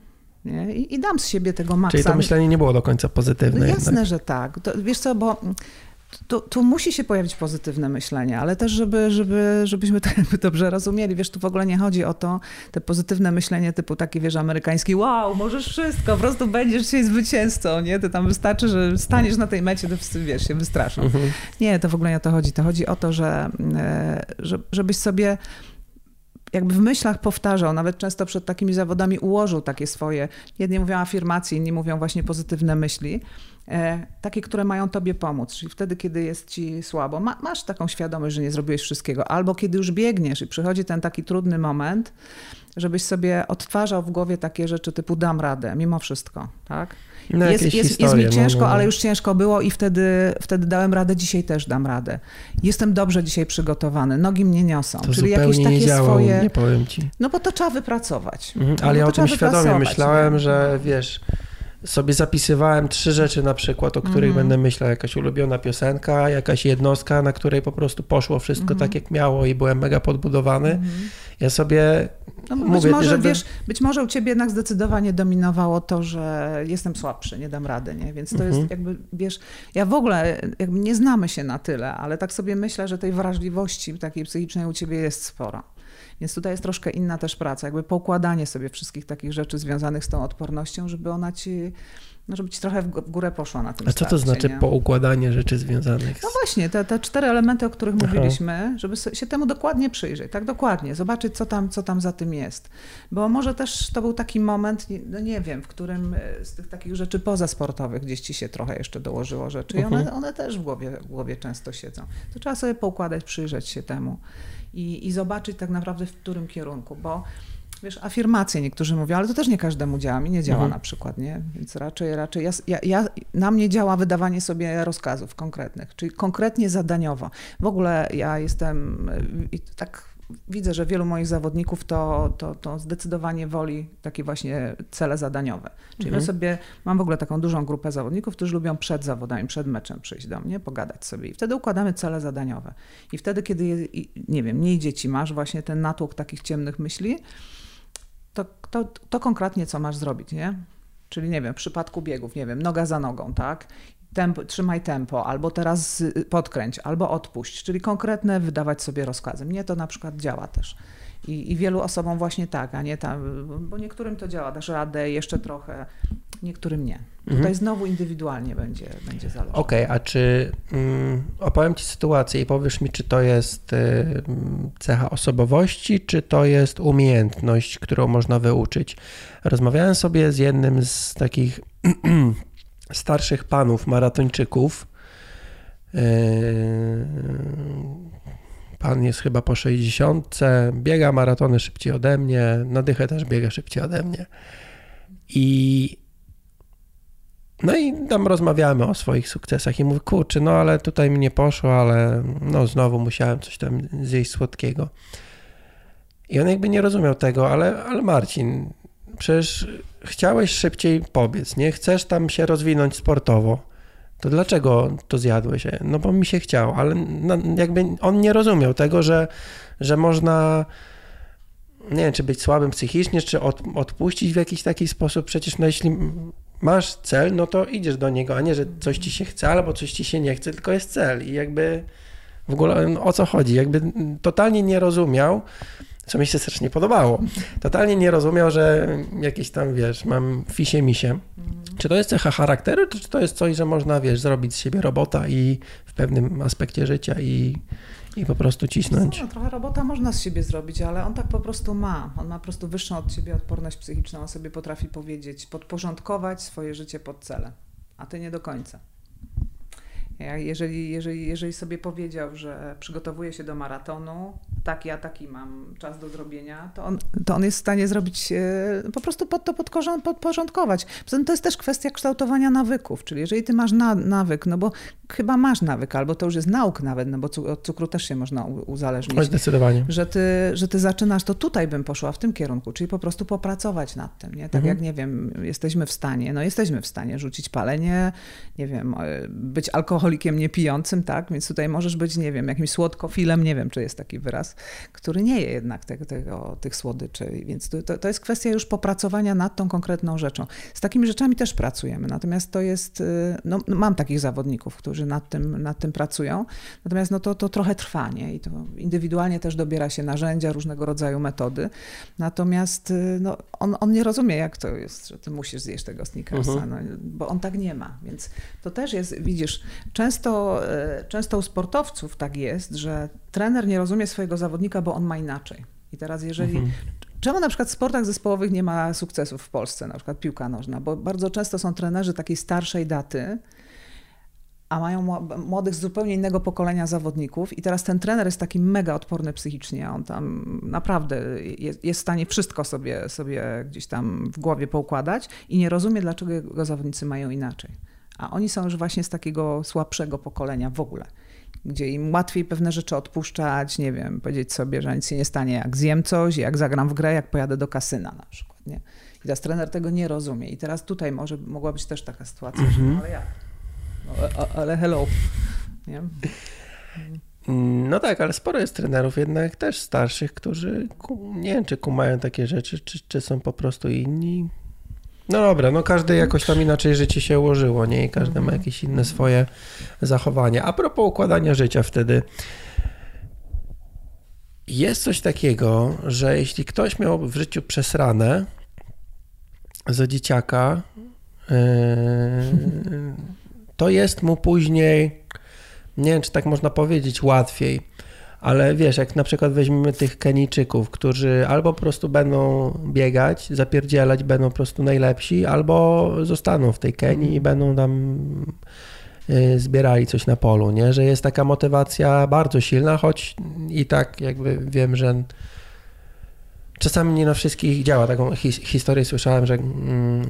nie? I, I, dam z siebie tego maksa. Czyli to myślenie nie było do końca pozytywne. No jasne, jednak. że tak. To, wiesz co, bo tu, tu, musi się pojawić pozytywne myślenie, ale też, żeby, żeby, żebyśmy to jakby dobrze rozumieli. Wiesz, tu w ogóle nie chodzi o to, te pozytywne myślenie typu takie, wiesz, amerykańskie, wow, możesz wszystko, po prostu będziesz dzisiaj zwycięzcą, nie? To tam wystarczy, że staniesz na tej mecie, to wszyscy, wiesz, się wystraszą. Mhm. Nie, to w ogóle nie o to chodzi. To chodzi o to, że, e, że żebyś sobie jakby w myślach powtarzał, nawet często przed takimi zawodami ułożył takie swoje, jedni mówią afirmacje, inni mówią właśnie pozytywne myśli, e, takie, które mają tobie pomóc. Czyli wtedy, kiedy jest ci słabo, ma, masz taką świadomość, że nie zrobiłeś wszystkiego, albo kiedy już biegniesz i przychodzi ten taki trudny moment, żebyś sobie odtwarzał w głowie takie rzeczy typu dam radę, mimo wszystko, tak? No, jest, jest, historie, jest mi no, ciężko, no, no. ale już ciężko było i wtedy, wtedy dałem radę, dzisiaj też dam radę. Jestem dobrze dzisiaj przygotowany, nogi mnie niosą. To Czyli jakieś takie nie swoje. Nie powiem ci. No bo to trzeba wypracować. Mhm, ale no, ja o tym świadomie myślałem, nie? że wiesz sobie zapisywałem trzy rzeczy na przykład, o których mm. będę myślał. Jakaś ulubiona piosenka, jakaś jednostka, na której po prostu poszło wszystko mm. tak, jak miało i byłem mega podbudowany. Mm. Ja sobie no, mówię, być może, żeby... wiesz, być może u ciebie jednak zdecydowanie dominowało to, że jestem słabszy, nie dam rady, nie? Więc to jest mhm. jakby, wiesz, ja w ogóle jakby nie znamy się na tyle, ale tak sobie myślę, że tej wrażliwości takiej psychicznej u ciebie jest sporo. Więc tutaj jest troszkę inna też praca, jakby poukładanie sobie wszystkich takich rzeczy związanych z tą odpornością, żeby ona ci no żeby ci trochę w górę poszła na tym A co to znaczy nie? poukładanie rzeczy związanych? Z... No właśnie, te, te cztery elementy, o których Aha. mówiliśmy, żeby się temu dokładnie przyjrzeć, tak dokładnie, zobaczyć, co tam, co tam za tym jest. Bo może też to był taki moment, no nie wiem, w którym e, z tych takich rzeczy pozasportowych gdzieś ci się trochę jeszcze dołożyło rzeczy i one, mhm. one też w głowie, w głowie często siedzą. To trzeba sobie poukładać, przyjrzeć się temu i, i zobaczyć tak naprawdę w którym kierunku, bo Wiesz, afirmacje niektórzy mówią, ale to też nie każdemu działa. Mi nie działa mhm. na przykład, nie? Więc raczej, raczej ja, ja, ja, na mnie działa wydawanie sobie rozkazów konkretnych, czyli konkretnie zadaniowo. W ogóle ja jestem tak widzę, że wielu moich zawodników to, to, to zdecydowanie woli takie właśnie cele zadaniowe. Czyli mhm. my sobie, mam w ogóle taką dużą grupę zawodników, którzy lubią przed zawodami, przed meczem przyjść do mnie, pogadać sobie i wtedy układamy cele zadaniowe. I wtedy, kiedy, nie wiem, mniej dzieci masz, właśnie ten natłok takich ciemnych myśli, to, to, to konkretnie co masz zrobić, nie? Czyli nie wiem, w przypadku biegów, nie wiem, noga za nogą, tak? Tempo, trzymaj tempo, albo teraz podkręć, albo odpuść, czyli konkretne wydawać sobie rozkazy. Mnie to na przykład działa też. I, I, wielu osobom właśnie tak, a nie tam, bo niektórym to działa, dasz radę jeszcze trochę, niektórym nie. Mhm. Tutaj znowu indywidualnie będzie, będzie zależało. Okej, okay, a czy mm, opowiem Ci sytuację i powiesz mi, czy to jest y, cecha osobowości, czy to jest umiejętność, którą można wyuczyć. Rozmawiałem sobie z jednym z takich <clears throat> starszych panów maratończyków. Y, pan jest chyba po 60, biega maratony szybciej ode mnie, na dychę też biega szybciej ode mnie. I no i tam rozmawiamy o swoich sukcesach i mówię, kurczę, no ale tutaj mi nie poszło, ale no znowu musiałem coś tam zjeść słodkiego. I on jakby nie rozumiał tego, ale, ale Marcin, przecież chciałeś szybciej pobiec, nie? Chcesz tam się rozwinąć sportowo. To dlaczego to zjadłeś? No bo mi się chciało, ale no, jakby on nie rozumiał tego, że, że można nie wiem, czy być słabym psychicznie, czy od, odpuścić w jakiś taki sposób. Przecież no jeśli masz cel, no to idziesz do niego, a nie, że coś ci się chce albo coś ci się nie chce, tylko jest cel i jakby W ogóle o co chodzi? Jakby totalnie nie rozumiał, co mi się strasznie podobało. Totalnie nie rozumiał, że jakieś tam, wiesz, mam fisie misie. Czy to jest cecha charakteru, czy to jest coś, że można, wiesz, zrobić z siebie robota i w pewnym aspekcie życia i, i po prostu cisnąć? No, trochę robota można z siebie zrobić, ale on tak po prostu ma. On ma po prostu wyższą od ciebie odporność psychiczną. On sobie potrafi powiedzieć, podporządkować swoje życie pod cele, a ty nie do końca. Jeżeli, jeżeli, jeżeli sobie powiedział, że przygotowuje się do maratonu, tak, ja taki mam czas do zrobienia, to on, to on jest w stanie zrobić, e, po prostu pod to podporządkować. Poza tym to jest też kwestia kształtowania nawyków, czyli jeżeli ty masz na, nawyk, no bo chyba masz nawyk, albo to już jest nauk nawet, no bo od cukru też się można uzależnić. Zdecydowanie. Że ty, że ty zaczynasz, to tutaj bym poszła w tym kierunku, czyli po prostu popracować nad tym, nie? Tak mhm. jak, nie wiem, jesteśmy w stanie, no jesteśmy w stanie rzucić palenie, nie wiem, e, być alkoholikiem niepijącym, tak? Więc tutaj możesz być, nie wiem, jakimś słodkofilem, nie wiem, czy jest taki wyraz, który nie je jednak tego, tego, tych słodyczy. Więc to, to jest kwestia już popracowania nad tą konkretną rzeczą. Z takimi rzeczami też pracujemy, natomiast to jest, y, no, no, mam takich zawodników, którzy nad tym, nad tym pracują, natomiast no to, to trochę trwa, nie? I to indywidualnie też dobiera się narzędzia, różnego rodzaju metody, natomiast y, no, on, on nie rozumie, jak to jest, że ty musisz zjeść tego sneakersa, uh-huh. no, bo on tak nie ma, więc to też jest, widzisz, często, y, często u sportowców tak jest, że trener nie rozumie swojego zawodnika, bo on ma inaczej. I teraz jeżeli... Mhm. Czemu na przykład w sportach zespołowych nie ma sukcesów w Polsce, na przykład piłka nożna? Bo bardzo często są trenerzy takiej starszej daty, a mają młodych z zupełnie innego pokolenia zawodników i teraz ten trener jest taki mega odporny psychicznie, on tam naprawdę jest, jest w stanie wszystko sobie, sobie gdzieś tam w głowie poukładać i nie rozumie, dlaczego jego zawodnicy mają inaczej. A oni są już właśnie z takiego słabszego pokolenia w ogóle gdzie im łatwiej pewne rzeczy odpuszczać, nie wiem, powiedzieć sobie, że nic się nie stanie, jak zjem coś, jak zagram w grę, jak pojadę do kasyna na przykład, nie? I teraz trener tego nie rozumie. I teraz tutaj może mogła być też taka sytuacja, mm -hmm. że mhm. no, ale jak? No, ale hello, nie? No tak, ale sporo jest trenerów jednak też starszych, którzy nie wiem, czy kumają takie rzeczy, czy, czy są po prostu inni. No dobra, no każdy jakoś tam inaczej życie się ułożyło, nie? I każdy ma mhm. jakieś inne swoje zachowania. A propos układania życia wtedy, jest coś takiego, że jeśli ktoś miał w życiu przesrane za dzieciaka, yy, to jest mu później, nie wiem czy tak można powiedzieć, łatwiej ale wiesz, jak na przykład weźmiemy tych Kenijczyków, którzy albo po prostu będą biegać, zapierdzielać, będą po prostu najlepsi, albo zostaną w tej Kenii i będą tam y, zbierali coś na polu, nie? Że jest taka motywacja bardzo silna, choć i tak jakby wiem, że czasami nie na wszystkich działa. Taką his historię słyszałem, że mm,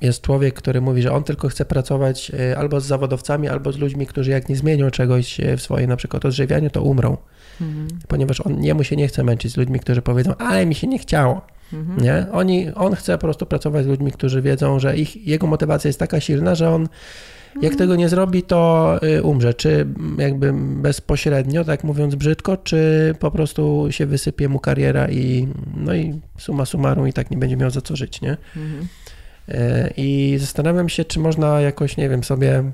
jest człowiek, który mówi, że on tylko chce pracować e, albo z zawodowcami, albo z ludźmi, którzy jak nie zmienią czegoś e, w swojej na przykład odżywianiu, to umrą. Mhm. Ponieważ on, jemu się nie chce męczyć z ludźmi, którzy powiedzą, ale mi się nie chciało. Mhm. Nie? Oni, on chce po prostu pracować z ludźmi, którzy wiedzą, że ich, jego motywacja jest taka silna, że on jak mhm. tego nie zrobi, to y, umrze. Czy jakby bezpośrednio, tak mówiąc brzydko, czy po prostu się wysypie mu kariera i no i suma summarum i tak nie będzie miał za co żyć, nie? Mhm. I zastanawiam się, czy można jakoś, nie wiem, sobie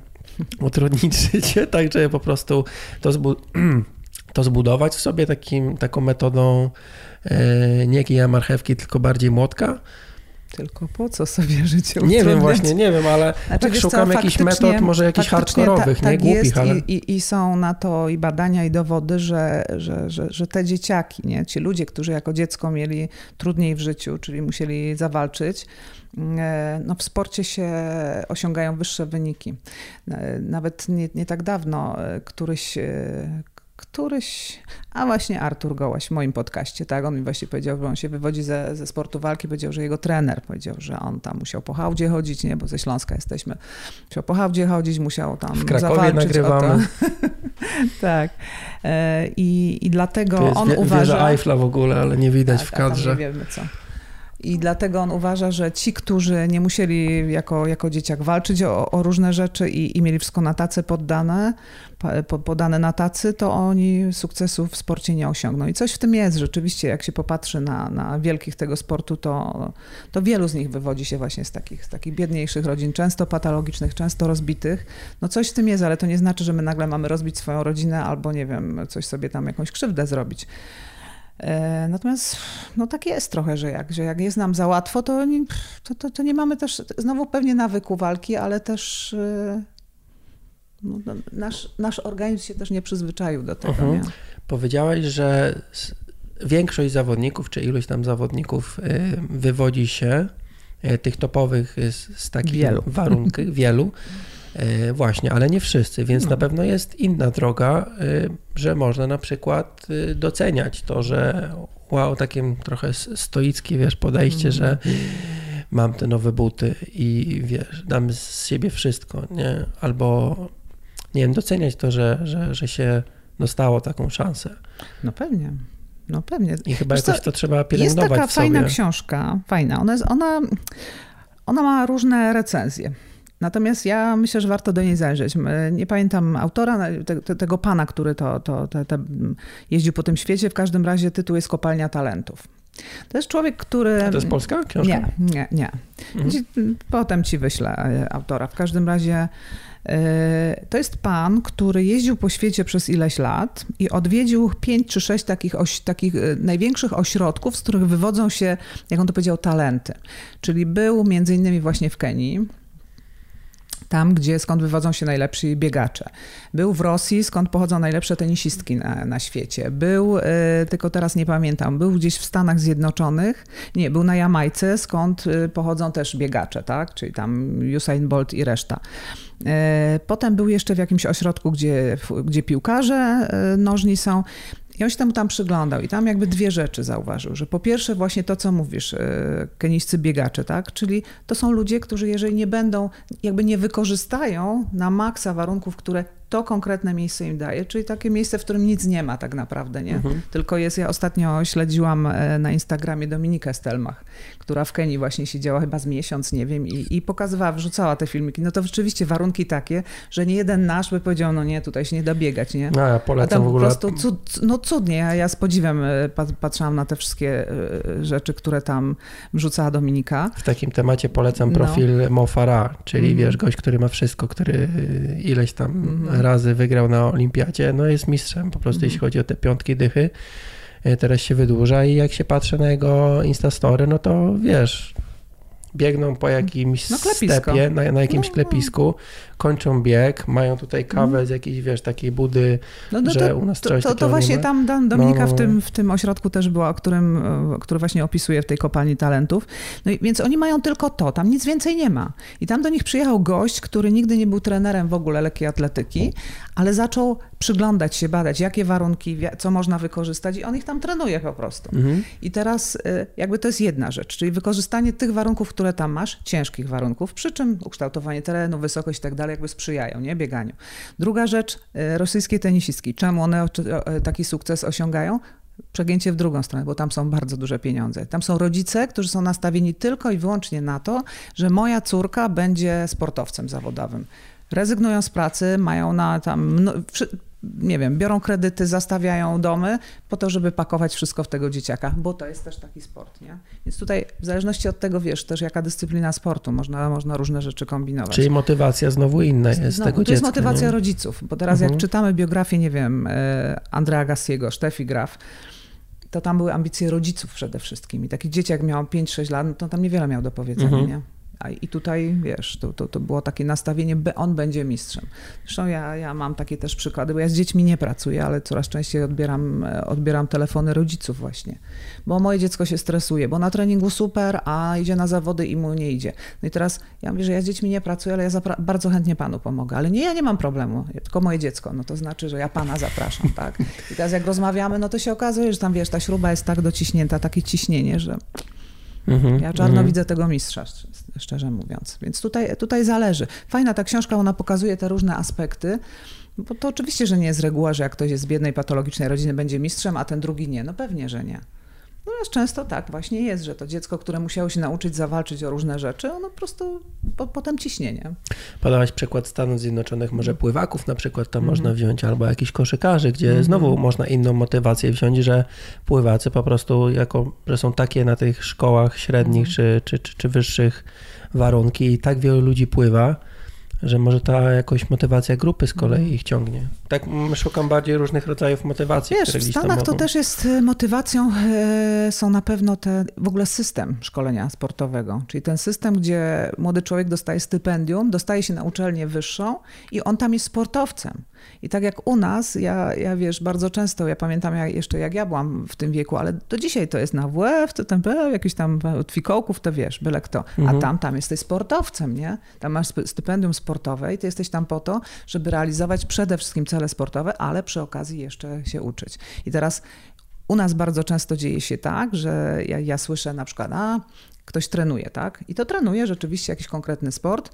utrudnić <laughs> życie, tak, żeby po prostu to, zbu <clears throat> to zbudować w sobie takim, taką metodą e, nie kija marchewki, tylko bardziej młotka. Tylko po co sobie życie utrudniać? Nie wiem właśnie, nie wiem, ale znaczy, tak szukam jakichś metod, może jakichś hardkorowych, ta, nie tak głupich, ale... I, i, są na to i badania, i dowody, że, że, że, że te dzieciaki, nie? ci ludzie, którzy jako dziecko mieli trudniej w życiu, czyli musieli zawalczyć, no w sporcie się osiągają wyższe wyniki. E, nawet nie, nie tak dawno e, któryś, któryś, a właśnie Artur Gołaś w moim podcaście, tak, on mi właśnie powiedział, że on się wywodzi ze, ze sportu walki, powiedział, że jego trener powiedział, że on tam musiał po hałdzie chodzić, nie, bo ze Śląska jesteśmy, musiał po hałdzie chodzić, musiał tam W Krakowie nagrywamy. <laughs> tak. I, I dlatego on wie, uważa... Wieża Eiffla w ogóle, ale nie widać tak, w kadrze. nie wiemy co. I dlatego on uważa, że ci, którzy nie musieli jako, jako dzieciak walczyć o, o różne rzeczy i, i, mieli wszystko na tacy poddane, podane na tacy, to oni sukcesu w sporcie nie osiągną. I coś w tym jest. Rzeczywiście, jak się popatrzy na, na wielkich tego sportu, to, to wielu z nich wywodzi się właśnie z takich, z takich biedniejszych rodzin, często patologicznych, często rozbitych. No coś w tym jest, ale to nie znaczy, że my nagle mamy rozbić swoją rodzinę albo, nie wiem, coś sobie tam jakąś krzywdę zrobić. E, natomiast no tak jest trochę, że jak, że jak jest nam za łatwo, to nie, to, to, to nie mamy też znowu pewnie nawyku walki, ale też e, no, no, nasz, nasz organizm się też nie przyzwyczaił do tego. Mhm. Nie? Powiedziałaś, że większość zawodników, czy ilość tam zawodników e, wywodzi się tych topowych z, z takich wielu. warunków, wielu. <laughs> E, właśnie, ale nie wszyscy, więc no. na pewno jest inna droga, e, że można na przykład e, doceniać to, że wow, takie trochę stoickie, wiesz, podejście, że mhm. mam te nowe buty i wiesz, dam z siebie wszystko, nie? Albo nie wiem, doceniać to, że, że, że się dostało taką szansę. No pewnie. No pewnie. I chyba Wiesz jakoś co, to trzeba pielęgnować Jest taka fajna książka, fajna. Ona, jest, ona, ona ma różne recenzje. Natomiast ja myślę, że warto do niej zajrzeć. Nie pamiętam autora, te, te, tego pana, który to, to te, jeździł po tym świecie. W każdym razie tytuł jest Kopalnia Talentów. To jest człowiek, który. A to jest polska książka? Nie, nie, nie. Mhm. Potem ci wyślę e, autora. W każdym razie. E, to jest pan, który jeździł po świecie przez ileś lat i odwiedził pięć czy sześć takich, oś, takich e, największych ośrodków, z których wywodzą się, jak on to powiedział, talenty. Czyli był między innymi właśnie w Kenii, tam, gdzie skąd wywodzą się najlepsi biegacze. Był w Rosji, skąd pochodzą najlepsze tenisistki na, na świecie. Był, y, tylko teraz nie pamiętam, był gdzieś w Stanach Zjednoczonych, nie, był na Jamajce, skąd y, pochodzą też biegacze, tak? Czyli tam Usain Bolt i reszta. E, potem był jeszcze w jakimś ośrodku, gdzie, gdzie piłkarze nożni są. On się tam, tam przyglądał i tam jakby dwie rzeczy zauważył, że po pierwsze właśnie to, co mówisz, e, kenijscy biegacze, tak? Czyli to są ludzie, którzy jeżeli nie będą, jakby nie wykorzystają na maksa warunków, które to konkretne miejsce im daje, czyli takie miejsce, w którym nic nie ma tak naprawdę, nie? Mhm. Tylko jest, ja ostatnio śledziłam e, na Instagramie Dominikę Stelmach, która w Kenii właśnie siedziała chyba z miesiąc, nie wiem, i, i pokazywała, wrzucała te filmiki. No to rzeczywiście warunki takie, że nie jeden nasz by powiedział, no nie, tutaj się nie da biegać, nie? No, ja polecam w ogóle... po prostu cud, no cudnie, ja, ja z podziwem e, patrzyłam na te wszystkie e, rzeczy, które tam wrzucała Dominika. W takim temacie polecam profil no. Mofara, czyli mm. wiesz, gość, który ma wszystko, który ileś tam mm razy wygrał na olimpiadzie, no jest mistrzem po prostu, mm. jeśli chodzi o te piątki dychy. E, teraz się wydłuża i jak się patrzy na jego Instastory, no to wiesz, biegną po jakimś no, stepie, na, na jakimś no. klepisku, kończą bieg, mają tutaj kawę mm. z jakiejś, wiesz, takiej budy, no, no że to, u nas coś To, to, to właśnie tam Dominika no, w, tym, w tym ośrodku też była, o którym, który właśnie opisuje w tej kopalni talentów. No i, więc oni mają tylko to, tam nic więcej nie ma. I tam do nich przyjechał gość, który nigdy nie był trenerem w ogóle lekkiej atletyki, ale zaczął przyglądać się, badać, jakie warunki, co można wykorzystać i on ich tam trenuje po prostu. Mhm. I teraz y, jakby to jest jedna rzecz, czyli wykorzystanie tych warunków, które tam masz, ciężkich warunków, przy czym ukształtowanie terenu, wysokość i tak dalej, jakby sprzyjają, nie, bieganiu. Druga rzecz, y, rosyjskie tenisistki. Czemu one taki sukces osiągają? przegięcie w drugą stronę, bo tam są bardzo duże pieniądze. Tam są rodzice, którzy są nastawieni tylko i wyłącznie na to, że moja córka będzie sportowcem zawodowym. Rezygnują z pracy, mają na tam nie wiem, biorą kredyty, zastawiają domy po to, żeby pakować wszystko w tego dzieciaka, bo to jest też taki sport, nie? Więc tutaj w zależności od tego, wiesz, też jaka dyscyplina sportu, można, można różne rzeczy kombinować. Czyli motywacja znowu inna jest no, tego To dziecka, jest motywacja nie? rodziców, bo teraz mhm. jak czytamy biografię, nie wiem, e, Andrea Gassiego, Steffi Graf, to tam były ambicje rodziców przede wszystkim. I taki dzieciak miał 5-6 lat, no to tam niewiele miał do powiedzenia, mhm. nie? I tutaj, wiesz, to, to, to było takie nastawienie, on będzie mistrzem. Zresztą ja, ja mam takie też przykłady, bo ja z dziećmi nie pracuję, ale coraz częściej odbieram, odbieram telefony rodziców właśnie. Bo moje dziecko się stresuje, bo na treningu super, a idzie na zawody i mu nie idzie. No i teraz ja mówię, że ja z dziećmi nie pracuję, ale ja bardzo chętnie panu pomogę. Ale nie, ja nie mam problemu, tylko moje dziecko. No to znaczy, że ja pana zapraszam, tak? I teraz jak rozmawiamy, no to się okazuje, że tam, wiesz, ta śruba jest tak dociśnięta, takie ciśnienie, że Mhm, ja czarno mhm. widzę tego mistrza, szczerze mówiąc. Więc tutaj, tutaj zależy. Fajna ta książka, ona pokazuje te różne aspekty. Bo to oczywiście, że nie jest reguła, że jak ktoś jest z biednej, patologicznej rodziny, będzie mistrzem, a ten drugi nie. No pewnie, że nie. Natomiast często tak właśnie jest, że to dziecko, które musiało się nauczyć zawalczyć o różne rzeczy, ono po prostu po, potem ciśnienie. Podałaś przykład Stanów Zjednoczonych, może pływaków na przykład tam mm. można wziąć, albo jakichś koszykarzy, gdzie mm. znowu można inną motywację wziąć, że pływacy po prostu, jako, że są takie na tych szkołach średnich mm. czy, czy, czy, czy wyższych warunki i tak wielu ludzi pływa, że może ta jakoś motywacja grupy z kolei mhm. ich ciągnie. Tak szukam bardziej różnych rodzajów motywacji. Wiesz, w Stanach to też jest y, motywacją, y, są na pewno te, w ogóle system szkolenia sportowego, czyli ten system, gdzie młody człowiek dostaje stypendium, dostaje się na uczelnię wyższą i on tam jest sportowcem. I tak jak u nas, ja, ja wiesz, bardzo często, ja pamiętam jak, jeszcze jak ja byłam w tym wieku, ale do dzisiaj to jest na WF, to tam jakiś tam od fikołków, to wiesz, byle kto. Mhm. A tam, tam jesteś sportowcem, nie? Tam masz stypendium sportowe i ty jesteś tam po to, żeby realizować przede wszystkim cele sportowe, ale przy okazji jeszcze się uczyć. I teraz u nas bardzo często dzieje się tak, że ja, ja słyszę na przykład, a ktoś trenuje, tak? I to trenuje rzeczywiście jakiś konkretny sport,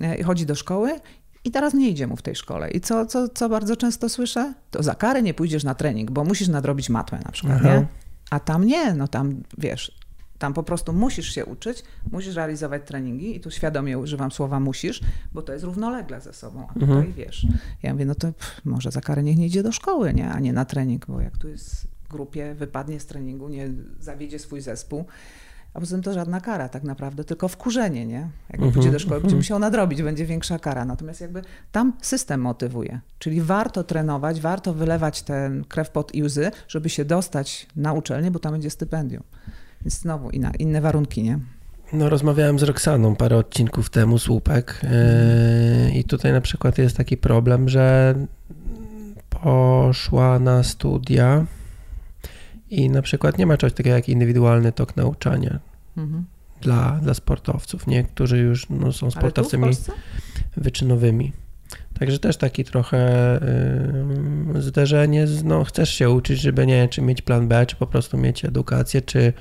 e, chodzi do szkoły i teraz nie idzie mu w tej szkole. I co, co, co bardzo często słyszę? To za karę nie pójdziesz na trening, bo musisz nadrobić matmę na przykład, nie? A tam nie, no tam wiesz, tam po prostu musisz się uczyć, musisz realizować treningi i tu świadomie używam słowa musisz, bo to jest równolegle ze sobą. A tutaj mhm. wiesz, ja mówię, no to pff, może za karę niech nie idzie do szkoły, nie? A nie na trening, bo jak tu jest w grupie, wypadnie z treningu, nie zawiedzie swój zespół, a poza tym to żadna kara tak naprawdę, tylko wkurzenie, nie? Jak uh-huh, pójdzie do szkoły, będzie musiał nadrobić, będzie większa kara. Natomiast jakby tam system motywuje. Czyli warto trenować, warto wylewać ten krew pod i łzy, żeby się dostać na uczelnię, bo tam będzie stypendium. Więc znowu inna, inne warunki, nie? No, rozmawiałem z Roxaną parę odcinków temu, słupek. Yy, I tutaj na przykład jest taki problem, że poszła na studia i na przykład nie ma czegoś takiego jak indywidualny tok nauczania mhm. dla, dla sportowców, nie? którzy już no, są sportowcami wyczynowymi. Także też taki trochę yy, zderzenie, z, no chcesz się uczyć, żeby nie czy mieć plan B, czy po prostu mieć edukację, czy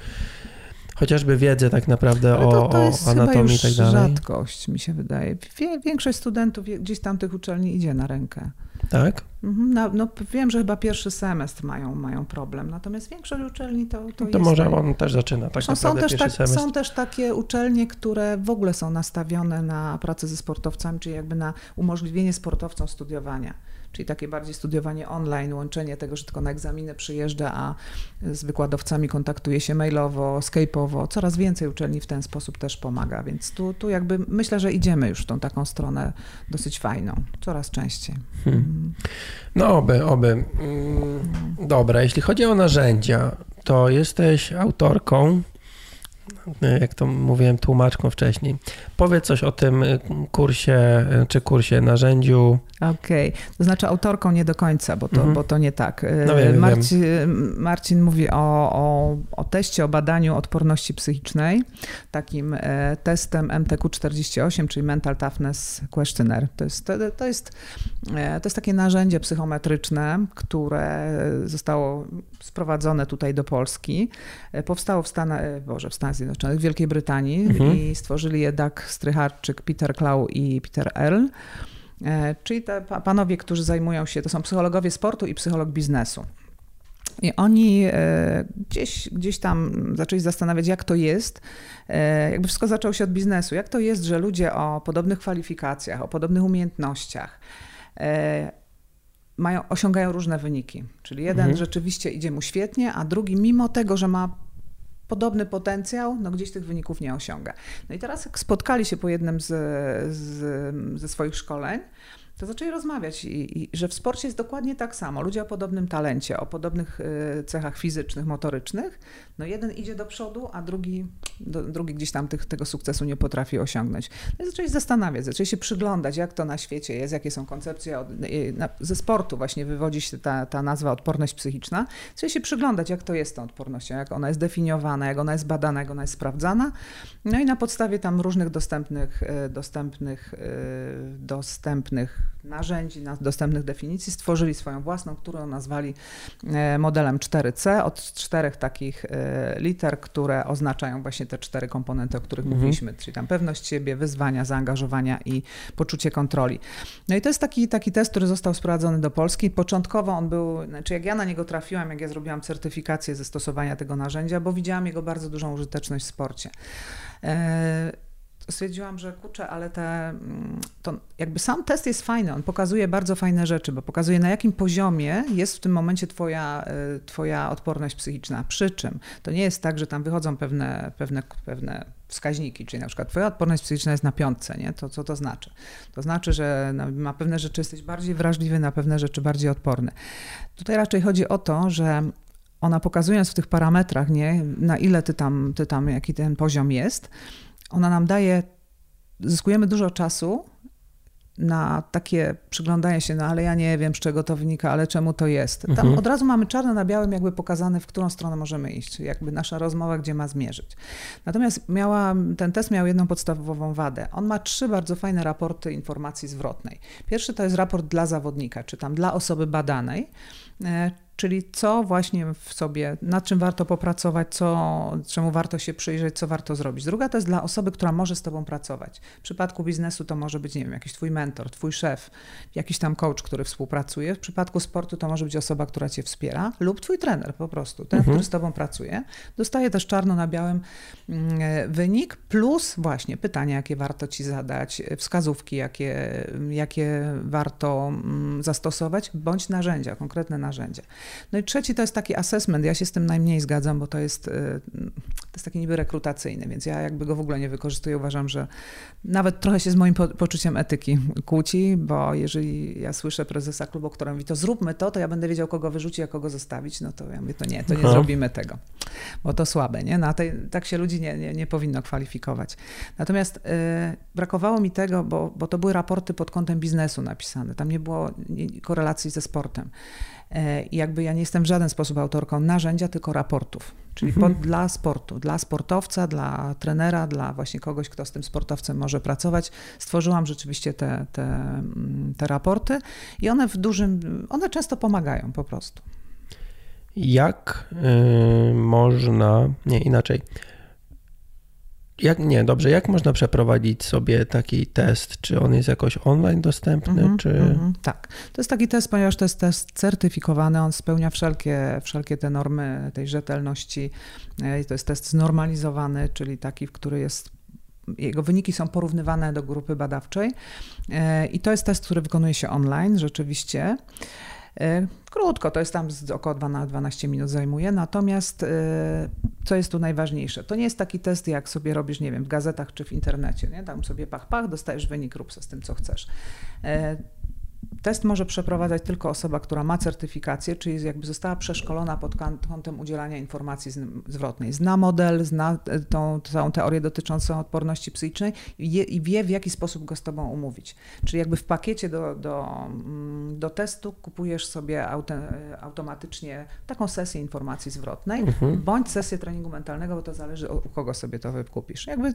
chociażby wiedzę tak naprawdę to, to o, o anatomii i tak dalej. To jest rzadkość, mi się wydaje. Większość studentów gdzieś tam tych uczelni idzie na rękę. Tak? No, no, wiem, że chyba pierwszy semestr mają, mają problem, natomiast większość uczelni to, to, to może tak. on też zaczyna tak są, też tak, są też takie uczelnie, które w ogóle są nastawione na pracę ze sportowcami, czyli jakby na umożliwienie sportowcom studiowania czyli takie bardziej studiowanie online, łączenie tego, że tylko na egzaminy przyjeżdża, a z wykładowcami kontaktuje się mailowo, skype'owo. Coraz więcej uczelni w ten sposób też pomaga, więc tu, tu jakby myślę, że idziemy już w tą taką stronę dosyć fajną, coraz częściej. Hmm. No oby, oby. Mm, dobra, jeśli chodzi o narzędzia, to jesteś autorką jak to mówiłem, tłumaczką wcześniej. Powiedz coś o tym kursie, czy kursie, narzędziu. Okej, okay. to znaczy autorką nie do końca, bo to, mhm. bo to nie tak. No, wiem, Marcin, wiem. Marcin mówi o, o, o teście, o badaniu odporności psychicznej, takim testem MTQ-48, czyli Mental Toughness Questionnaire. To jest, to, to, jest, to jest takie narzędzie psychometryczne, które zostało sprowadzone tutaj do Polski. Powstało w Stanach, Boże, w Stanach Zjednoczonych, w Wielkiej Brytanii mhm. i stworzyli je Doug Strycharczyk, Peter Klau i Peter Earl. E, czyli te panowie, którzy zajmują się, to są psychologowie sportu i psycholog biznesu. I oni e, gdzieś, gdzieś tam zaczęli zastanawiać, jak to jest. E, jakby wszystko zaczęło się od biznesu. Jak to jest, że ludzie o podobnych kwalifikacjach, o podobnych umiejętnościach mają, osiągają różne wyniki. Czyli jeden mhm. rzeczywiście idzie mu świetnie, a drugi, mimo tego, że ma podobny potencjał, no gdzieś tych wyników nie osiąga. No i teraz jak spotkali się po jednym z, z, ze swoich szkoleń, to zaczęli rozmawiać, i, i, że w sporcie jest dokładnie tak samo. Ludzie o podobnym talencie, o podobnych y, cechach fizycznych, motorycznych. No jeden idzie do przodu, a drugi, do, drugi gdzieś tam tych, tego sukcesu nie potrafi osiągnąć. No i zaczęli zastanawiać, zaczęli się przyglądać, jak to na świecie jest, jakie są koncepcje. Od, y, na, ze sportu właśnie wywodzi się ta, ta nazwa odporność psychiczna. Zaczęli się przyglądać, jak to jest tą odpornością, jak ona jest definiowana, jak ona jest badana, jak ona jest sprawdzana. No i na podstawie tam różnych dostępnych, y, dostępnych, dostępnych narzędzi, dostępnych definicji, stworzyli swoją własną, którą nazwali e, modelem 4C od czterech takich e, liter, które oznaczają właśnie te cztery komponenty, o których mhm. mówiliśmy, czyli tam pewność siebie, wyzwania, zaangażowania i poczucie kontroli. No i to jest taki, taki test, który został sprowadzony do Polski. Początkowo on był, znaczy jak ja na niego trafiłam, jak ja zrobiłam certyfikację ze stosowania tego narzędzia, bo widziałam jego bardzo dużą użyteczność w sporcie. Stwierdziłam, że kurczę, ale te, mm, to jakby sam test jest fajny, on pokazuje bardzo fajne rzeczy, bo pokazuje na jakim poziomie jest w tym momencie twoja, e, twoja odporność psychiczna. Przy czym to nie jest tak, że tam wychodzą pewne, pewne, pewne wskaźniki, czyli na przykład twoja odporność psychiczna jest na piątce, nie? To co to znaczy? To znaczy, że na pewne rzeczy jesteś bardziej wrażliwy, na pewne rzeczy bardziej odporny. Tutaj raczej chodzi o to, że ona pokazując w tych parametrach, nie, na ile ty tam, ty tam, jaki ten poziom jest, ona nam daje, zyskujemy dużo czasu na takie przyglądanie się, no ale ja nie wiem, z czego to wynika, ale czemu to jest. Tam mhm. od razu mamy czarno na białym jakby pokazane, w którą stronę możemy iść, jakby nasza rozmowa, gdzie ma zmierzyć. Natomiast miała, ten test miał jedną podstawową wadę. On ma trzy bardzo fajne raporty informacji zwrotnej. Pierwszy to jest raport dla zawodnika, czy tam dla osoby badanej, e, czyli co właśnie w sobie, nad czym warto popracować, co, czemu warto się przyjrzeć, co warto zrobić. Druga to jest dla osoby, która może z tobą pracować. W przypadku biznesu to może być, nie wiem, jakiś twój mentor, twój szef, jakiś tam coach, który współpracuje. W przypadku sportu to może być osoba, która cię wspiera lub twój trener po prostu, ten, mhm. który z tobą pracuje. Dostaje też czarno na białym mm, wynik plus właśnie pytania, jakie warto ci zadać, wskazówki, jakie, jakie warto mm, zastosować, bądź narzędzia, konkretne narzędzia. No i trzeci to jest taki assessment. Ja się z tym najmniej zgadzam, bo to jest, y, to jest taki niby rekrutacyjny, więc ja jakby go w ogóle nie wykorzystuję. Uważam, że nawet trochę się z moim poczuciem etyki kłóci, bo jeżeli ja słyszę prezesa klubu, który mówi, to zróbmy to, to ja będę wiedział, kogo wyrzucić, a kogo zostawić, no to ja mówię, to nie, to nie no. zrobimy tego, bo to słabe, nie? No, tej, tak się ludzi nie, nie, nie powinno kwalifikować. Natomiast y, brakowało mi tego, bo, bo to były raporty pod kątem biznesu napisane, tam nie było korelacji ze sportem. E, I jakby ja nie jestem w żaden sposób autorką narzędzia, tylko raportów. Czyli mhm. pod, dla sportu, dla sportowca, dla trenera, dla właśnie kogoś, kto z tym sportowcem może pracować. Stworzyłam rzeczywiście te, te, mm, te raporty i one w dużym, one często pomagają po prostu. Jak y, można, nie inaczej, jak, nie, dobrze, jak można przeprowadzić sobie taki test? Czy on jest jakoś online dostępny? Mm -hmm, czy... Mm -hmm, tak, to jest taki test, ponieważ to jest test certyfikowany, on spełnia wszelkie, wszelkie te normy tej rzetelności. E, to jest test znormalizowany, czyli taki, w który jest jego wyniki są porównywane do grupy badawczej e, i to jest test, który wykonuje się online rzeczywiście. E, krótko, to jest tam około 12 minut zajmuje, natomiast e, co jest tu najważniejsze? To nie jest taki test, jak sobie robisz, nie wiem, w gazetach czy w internecie, nie? Tam sobie pach, pach, dostajesz wynik, rób z tym, co chcesz. E, Test może przeprowadzać tylko osoba, która ma certyfikację, czyli jakby została przeszkolona pod kątem udzielania informacji zwrotnej. Zna model, zna tą całą teorię dotyczącą odporności psychicznej i wie, w jaki sposób go z tobą umówić. Czyli jakby w pakiecie do, do, mm, do testu kupujesz sobie automatycznie taką sesję informacji zwrotnej, mhm. bądź sesję treningu mentalnego, bo to zależy u kogo sobie to wykupisz. Jakby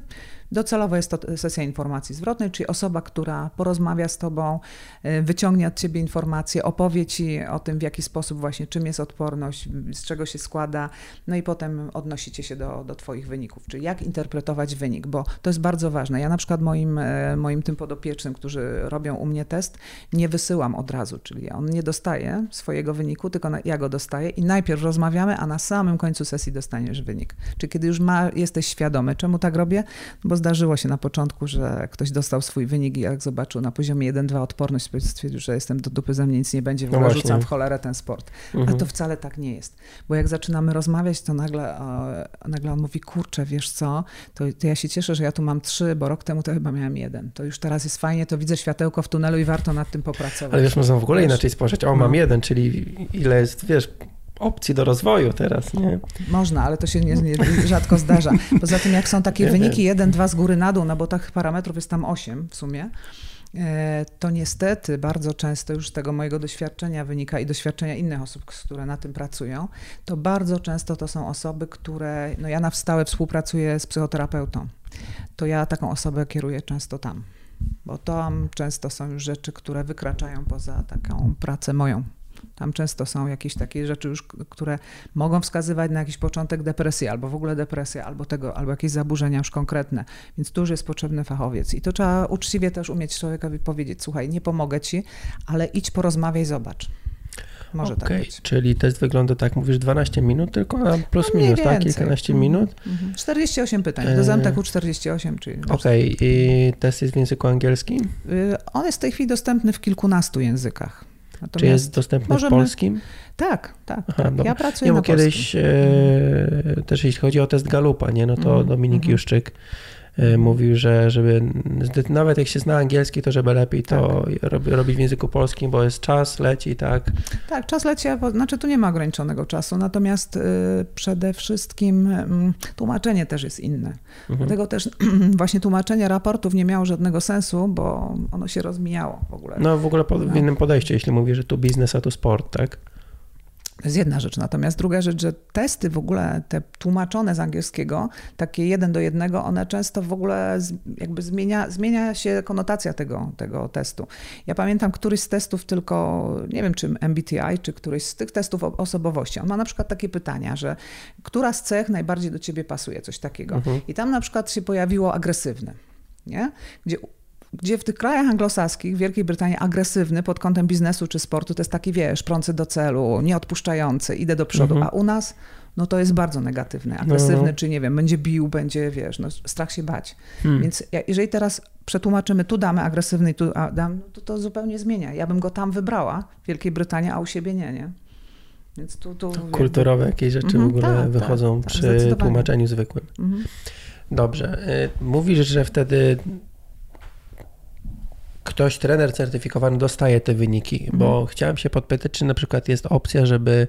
docelowo jest to sesja informacji zwrotnej, czyli osoba, która porozmawia z tobą, y, wyciągnie od ciebie informacje, opowie ci o tym, w jaki sposób właśnie, czym jest odporność, z czego się składa, no i potem odnosicie się do, do twoich wyników, czyli jak interpretować wynik, bo to jest bardzo ważne. Ja na przykład moim, e, moim tym podopiecznym, którzy robią u mnie test, nie wysyłam od razu, czyli on nie dostaje swojego wyniku, tylko ja go dostaję i najpierw rozmawiamy, a na samym końcu sesji dostaniesz wynik. Czyli kiedy już ma, jesteś świadomy, czemu tak robię, bo zdarzyło się na początku, że ktoś dostał swój wynik i jak zobaczył na poziomie 1-2 odporność, stwierdził, że jestem do dupy, ze mnie nic nie będzie, w no ogóle rzucam w cholerę ten sport. Mhm. A to wcale tak nie jest. Bo jak zaczynamy rozmawiać, to nagle, nagle on mówi, kurczę, wiesz co, to, to, ja się cieszę, że ja tu mam trzy, bo rok temu to chyba miałem jeden. To już teraz jest fajnie, to widzę światełko w tunelu i warto nad tym popracować. Ale wiesz, można w ogóle wiesz? inaczej spojrzeć. O, no. mam jeden, czyli ile jest, wiesz, opcji do rozwoju teraz, nie? Można, ale to się nie, nie, rzadko zdarza. Poza tym, jak są takie wyniki, jeden, dwa z góry na dół, no bo tych parametrów jest tam osiem w sumie, E, to niestety bardzo często już z tego mojego doświadczenia wynika i doświadczenia innych osób, które na tym pracują, to bardzo często to są osoby, które, no ja na stałe współpracuję z psychoterapeutą, to ja taką osobę kieruję często tam, bo tam często są już rzeczy, które wykraczają poza taką pracę moją. Tam często są jakieś takie rzeczy już, które mogą wskazywać na jakiś początek depresji, albo w ogóle depresję, albo tego, albo jakieś zaburzenia już konkretne. Więc tu już jest potrzebny fachowiec. I to trzeba uczciwie też umieć człowiekowi powiedzieć, słuchaj, nie pomogę ci, ale idź porozmawiaj, zobacz. Może okay, tak być. Czyli test wygląda tak, mówisz 12 minut tylko, a plus no minus, tak? Kilkanaście mm, minut? Mm, 48 pytań, do zamtaku 48, czyli... Okej, okay. i test jest w języku angielskim? Y, on jest w tej chwili dostępny w kilkunastu językach. Natomiast Czy jest dostępny możemy... w polskim? Tak, tak. Aha, tak. Ja pracuję nie, na kiedyś e, też jeśli chodzi o test Galupa, nie, no to mm, Dominik mm. Juszczyk mówił, że żeby nawet jak się zna angielski, to żeby lepiej to tak. robić w języku polskim, bo jest czas, leci, tak? Tak, czas leci, znaczy tu nie ma ograniczonego czasu, natomiast y, przede wszystkim mm, tłumaczenie też jest inne. Mhm. Dlatego też <clears throat> właśnie tłumaczenie raportów nie miało żadnego sensu, bo ono się rozmijało w ogóle. No w ogóle w innym podejściu, jeśli mówisz, że tu biznes, a tu sport, tak? To jest jedna rzecz. Natomiast druga rzecz, że testy w ogóle, te tłumaczone z angielskiego, takie jeden do jednego, one często w ogóle jakby zmienia, zmienia się konotacja tego, tego testu. Ja pamiętam któryś z testów tylko, nie wiem czy MBTI, czy któryś z tych testów osobowości. On ma na przykład takie pytania, że która z cech najbardziej do ciebie pasuje, coś takiego. Mhm. I tam na przykład się pojawiło agresywne. Nie? Gdzie gdzie w tych krajach anglosaskich, w Wielkiej Brytanii, agresywny pod kątem biznesu czy sportu to jest taki, wiesz, prący do celu, nieodpuszczający, idę do przodu, mhm. a u nas no to jest bardzo negatywny, agresywny, no. czy nie wiem, będzie bił, będzie, wiesz, no, strach się bać. Hmm. Więc jeżeli teraz przetłumaczymy, tu damy agresywny i tu dam, no to to zupełnie zmienia. Ja bym go tam wybrała, w Wielkiej Brytanii, a u siebie nie, nie? Więc tu, tu Kulturowe jakieś rzeczy w mhm, ogóle tak, wychodzą tak, tak przy tłumaczeniu zwykłym. Mhm. Dobrze. Y, mówisz, że wtedy ktoś, trener certyfikowany dostaje te wyniki, bo mhm. chciałem się podpytać, czy na przykład jest opcja, żeby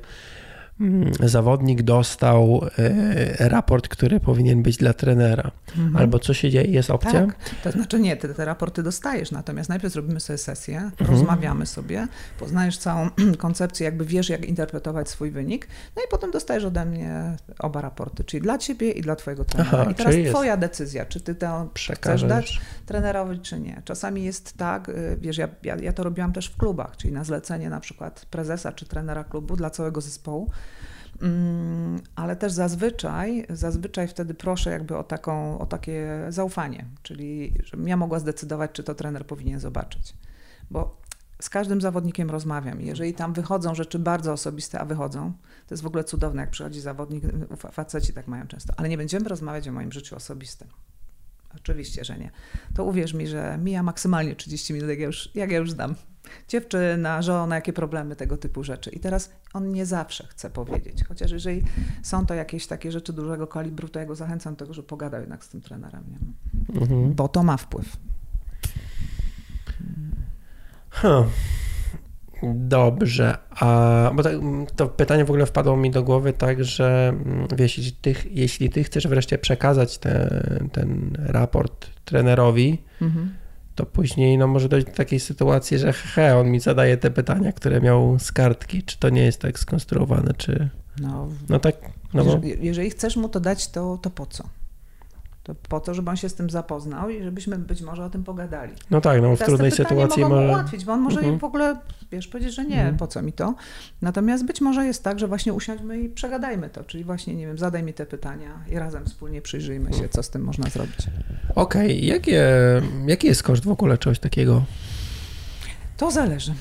zawodnik dostał e, raport, który powinien być dla trenera. Mhm. Albo co się dzieje, jest opcja? Tak. To znaczy nie, te, te raporty dostajesz, natomiast najpierw zrobimy sobie sesję, mhm. rozmawiamy sobie, poznajesz całą <clears throat> koncepcję, jakby wiesz, jak interpretować swój wynik, no i potem dostajesz ode mnie oba raporty, czyli dla ciebie i dla twojego trenera. Aha, I teraz twoja jest... decyzja, czy ty to chcesz dać trenerowi, czy nie. Czasami jest tak, y, wiesz, ja, ja, ja to robiłam też w klubach, czyli na zlecenie na przykład prezesa czy trenera klubu dla całego zespołu, Mm, ale też zazwyczaj, zazwyczaj wtedy proszę jakby o, taką, o takie zaufanie, czyli żebym ja mogła zdecydować, czy to trener powinien zobaczyć. Bo z każdym zawodnikiem rozmawiam. Jeżeli tam wychodzą rzeczy bardzo osobiste, a wychodzą, to jest w ogóle cudowne, jak przychodzi zawodnik, faceci tak mają często, ale nie będziemy rozmawiać o moim życiu osobistym. Oczywiście, że nie. To uwierz mi, że mija maksymalnie 30 minut, jak ja już, jak ja już znam. Dziewczyna, żona, jakie problemy, tego typu rzeczy. I teraz on nie zawsze chce powiedzieć. Chociaż jeżeli są to jakieś takie rzeczy dużego kalibru, to ja go zachęcam do tego, żeby pogadał jednak z tym trenerem. Nie? Mhm. Bo to ma wpływ. Huh. Dobrze, a bo to pytanie w ogóle wpadło mi do głowy tak, że mm, wiesz, jeśli ty, jeśli ty chcesz wreszcie przekazać te, ten raport trenerowi, mhm. to później no, może dojść do takiej sytuacji, że he, on mi zadaje te pytania, które miał z kartki. Czy to nie jest tak skonstruowane, czy... No, no tak, no bo... Jeżeli chcesz mu to dać, to, to po co? To po to, żeby on się z tym zapoznał i żebyśmy być może o tym pogadali. No tak, no w trudnej sytuacji mogą może... ułatwić, bo on może mhm. w ogóle, wiesz, powiedzieć, że nie, mhm. po co mi to. Natomiast być może jest tak, że właśnie usiądźmy i przegadajmy to, czyli właśnie, nie wiem, zadaj mi te pytania i razem wspólnie przyjrzyjmy się, co z tym można zrobić. Okej, okay. Jakie, jaki jest koszt w ogóle czegoś takiego? To zależy.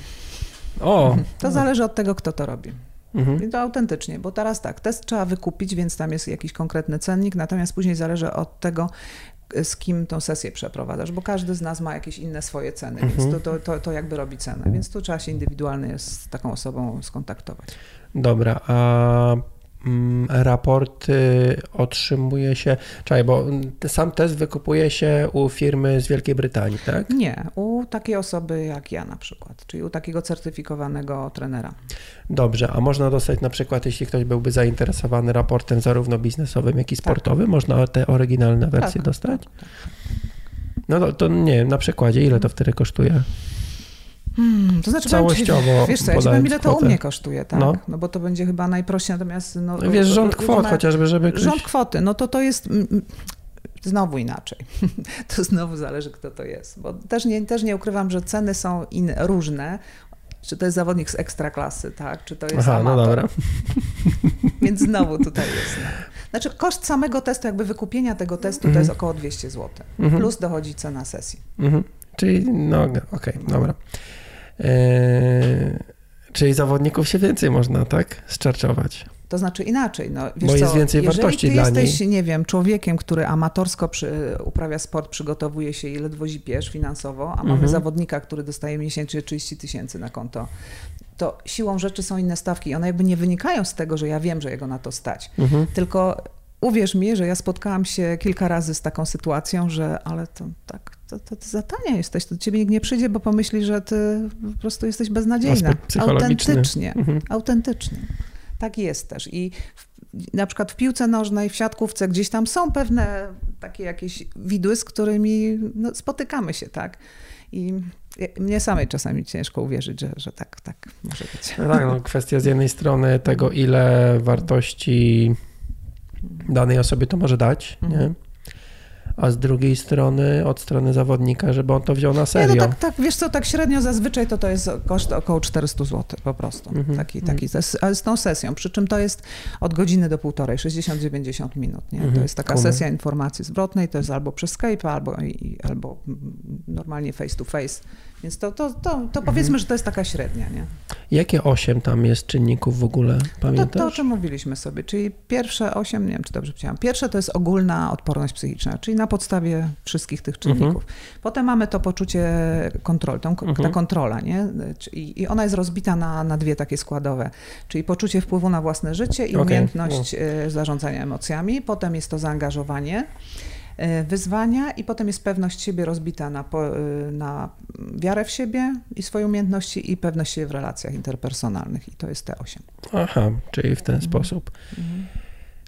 O! To zależy od tego, kto to robi. Mhm. I to autentycznie, bo teraz tak, test trzeba wykupić, więc tam jest jakiś konkretny cennik, natomiast później zależy od tego, z kim tą sesję przeprowadzasz, bo każdy z nas ma jakieś inne swoje ceny, mhm. więc to, to, to, to jakby robi cenę, więc tu trzeba się indywidualnie z taką osobą skontaktować. Dobra, a raporty otrzymuje się, czekaj, bo sam test wykupuje się u firmy z Wielkiej Brytanii, tak? Nie, u takiej osoby jak ja na przykład, czyli u takiego certyfikowanego trenera. Dobrze, a można dostać na przykład, jeśli ktoś byłby zainteresowany raportem zarówno biznesowym, jak i tak. sportowym, tak. można te oryginalne wersje tak, dostać? Tak, tak. No to, to nie, na przykładzie, ile to wtedy kosztuje? Hmm, to znaczy, całościowo. Wiesz co, ja ci powiem, ile to u mnie kosztuje, tak? No. no bo to będzie chyba najprościej, natomiast. No, wiesz, rząd kwot chociażby, żeby. Ktoś... Rząd kwoty, no to to jest. Znowu inaczej. <laughs> To znowu zależy, kto to jest. Bo też nie, też nie ukrywam, że ceny są in, różne czy to jest zawodnik z ekstraklasy, tak? Czy to jest Aha, amator. no dobra. <laughs> Więc znowu tutaj jest. No. Znaczy koszt samego testu, jakby wykupienia tego testu to jest około 200 zł. Mhm. Plus dochodzi cena sesji. Mhm. Czyli, no okej, okay, dobra. Eee, czyli zawodników się więcej można, tak? Zczarczować. To znaczy inaczej. No, wiesz Bo jest co, więcej jeżeli wartości ty dla jesteś, niej. nie wiem, człowiekiem, który amatorsko przy, uprawia sport, przygotowuje się i ledwo zipiesz finansowo, a mamy Mhm. zawodnika, który dostaje miesięcznie 30 tysięcy na konto, to siłą rzeczy są inne stawki. One jakby nie wynikają z tego, że ja wiem, że jego na to stać. Mhm. Tylko uwierz mi, że ja spotkałam się kilka razy z taką sytuacją, że ale to tak, to, to ty za tania jesteś, to do ciebie nikt nie przyjdzie, bo pomyśli, że ty po prostu jesteś beznadziejna. Autentycznie, Mhm. autentycznie. Tak jest też. I w, na przykład w piłce nożnej, w siatkówce gdzieś tam są pewne takie jakieś widły, z którymi no, spotykamy się, tak? I mnie samej czasami ciężko uwierzyć, że, że tak, tak może być. No tak, no, kwestia z jednej strony tego, ile wartości danej osobie to może dać, nie? A z drugiej strony od strony zawodnika, żeby on to wziął na Nie, serio. no tak, tak, wiesz co, tak średnio zazwyczaj to to jest koszt około 400 zł po prostu, Mhm, taki, mhm. taki z, ale z tą sesją, przy czym to jest od godziny do półtorej, 60-90 minut, nie? To Mhm, jest taka kumam. sesja informacji zwrotnej, to jest albo przez Skype, albo, i, albo mm, normalnie face to face, więc to, to, to, Mhm. to powiedzmy, że to jest taka średnia, nie? Jakie osiem tam jest czynników w ogóle? No to, Pamiętasz? to, o czym mówiliśmy sobie, czyli pierwsze osiem, nie wiem, czy dobrze powiedziałam, pierwsze to jest ogólna odporność psychiczna, czyli na podstawie wszystkich tych czynników. Potem mamy to poczucie kontroli, tą, ta Mhm. kontrola, nie? I ona jest rozbita na, na dwie takie składowe, czyli poczucie wpływu na własne życie i Okej, umiejętność e, zarządzania emocjami. Potem jest to zaangażowanie, wyzwania i potem jest pewność siebie rozbita na, e, na wiarę w siebie i swoje umiejętności i pewność siebie w relacjach interpersonalnych i to jest te osiem. Aha, czyli w ten Mhm. sposób. Mhm.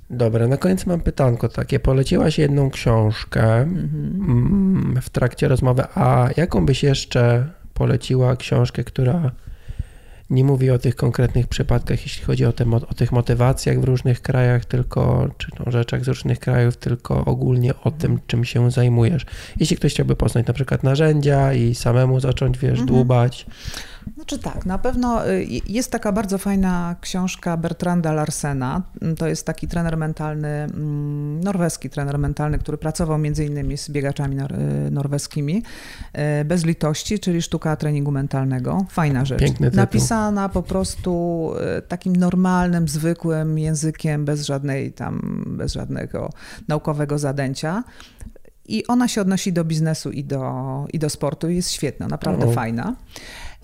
Dobra, na koniec mam pytanko takie. Poleciłaś jedną książkę Mhm. mm, w trakcie rozmowy, a jaką byś jeszcze poleciła książkę, która nie mówi o tych konkretnych przypadkach, jeśli chodzi o, te, o tych motywacjach w różnych krajach, tylko, czy no, rzeczach z różnych krajów, tylko ogólnie o tym, czym się zajmujesz. Jeśli ktoś chciałby poznać na przykład narzędzia i samemu zacząć, wiesz, Mhm. dłubać. Znaczy tak, na pewno y, jest taka bardzo fajna książka Bertranda Larsena. To jest taki trener mentalny, mm, norweski trener mentalny, który pracował między innymi z biegaczami nor y, norweskimi. y, Bez litości, czyli sztuka treningu mentalnego. Fajna rzecz. Piękny tytuł. Napisana po prostu takim normalnym, zwykłym językiem, bez żadnej tam, bez żadnego naukowego zadęcia. I ona się odnosi do biznesu i do, i do sportu. Jest świetna, naprawdę O. fajna.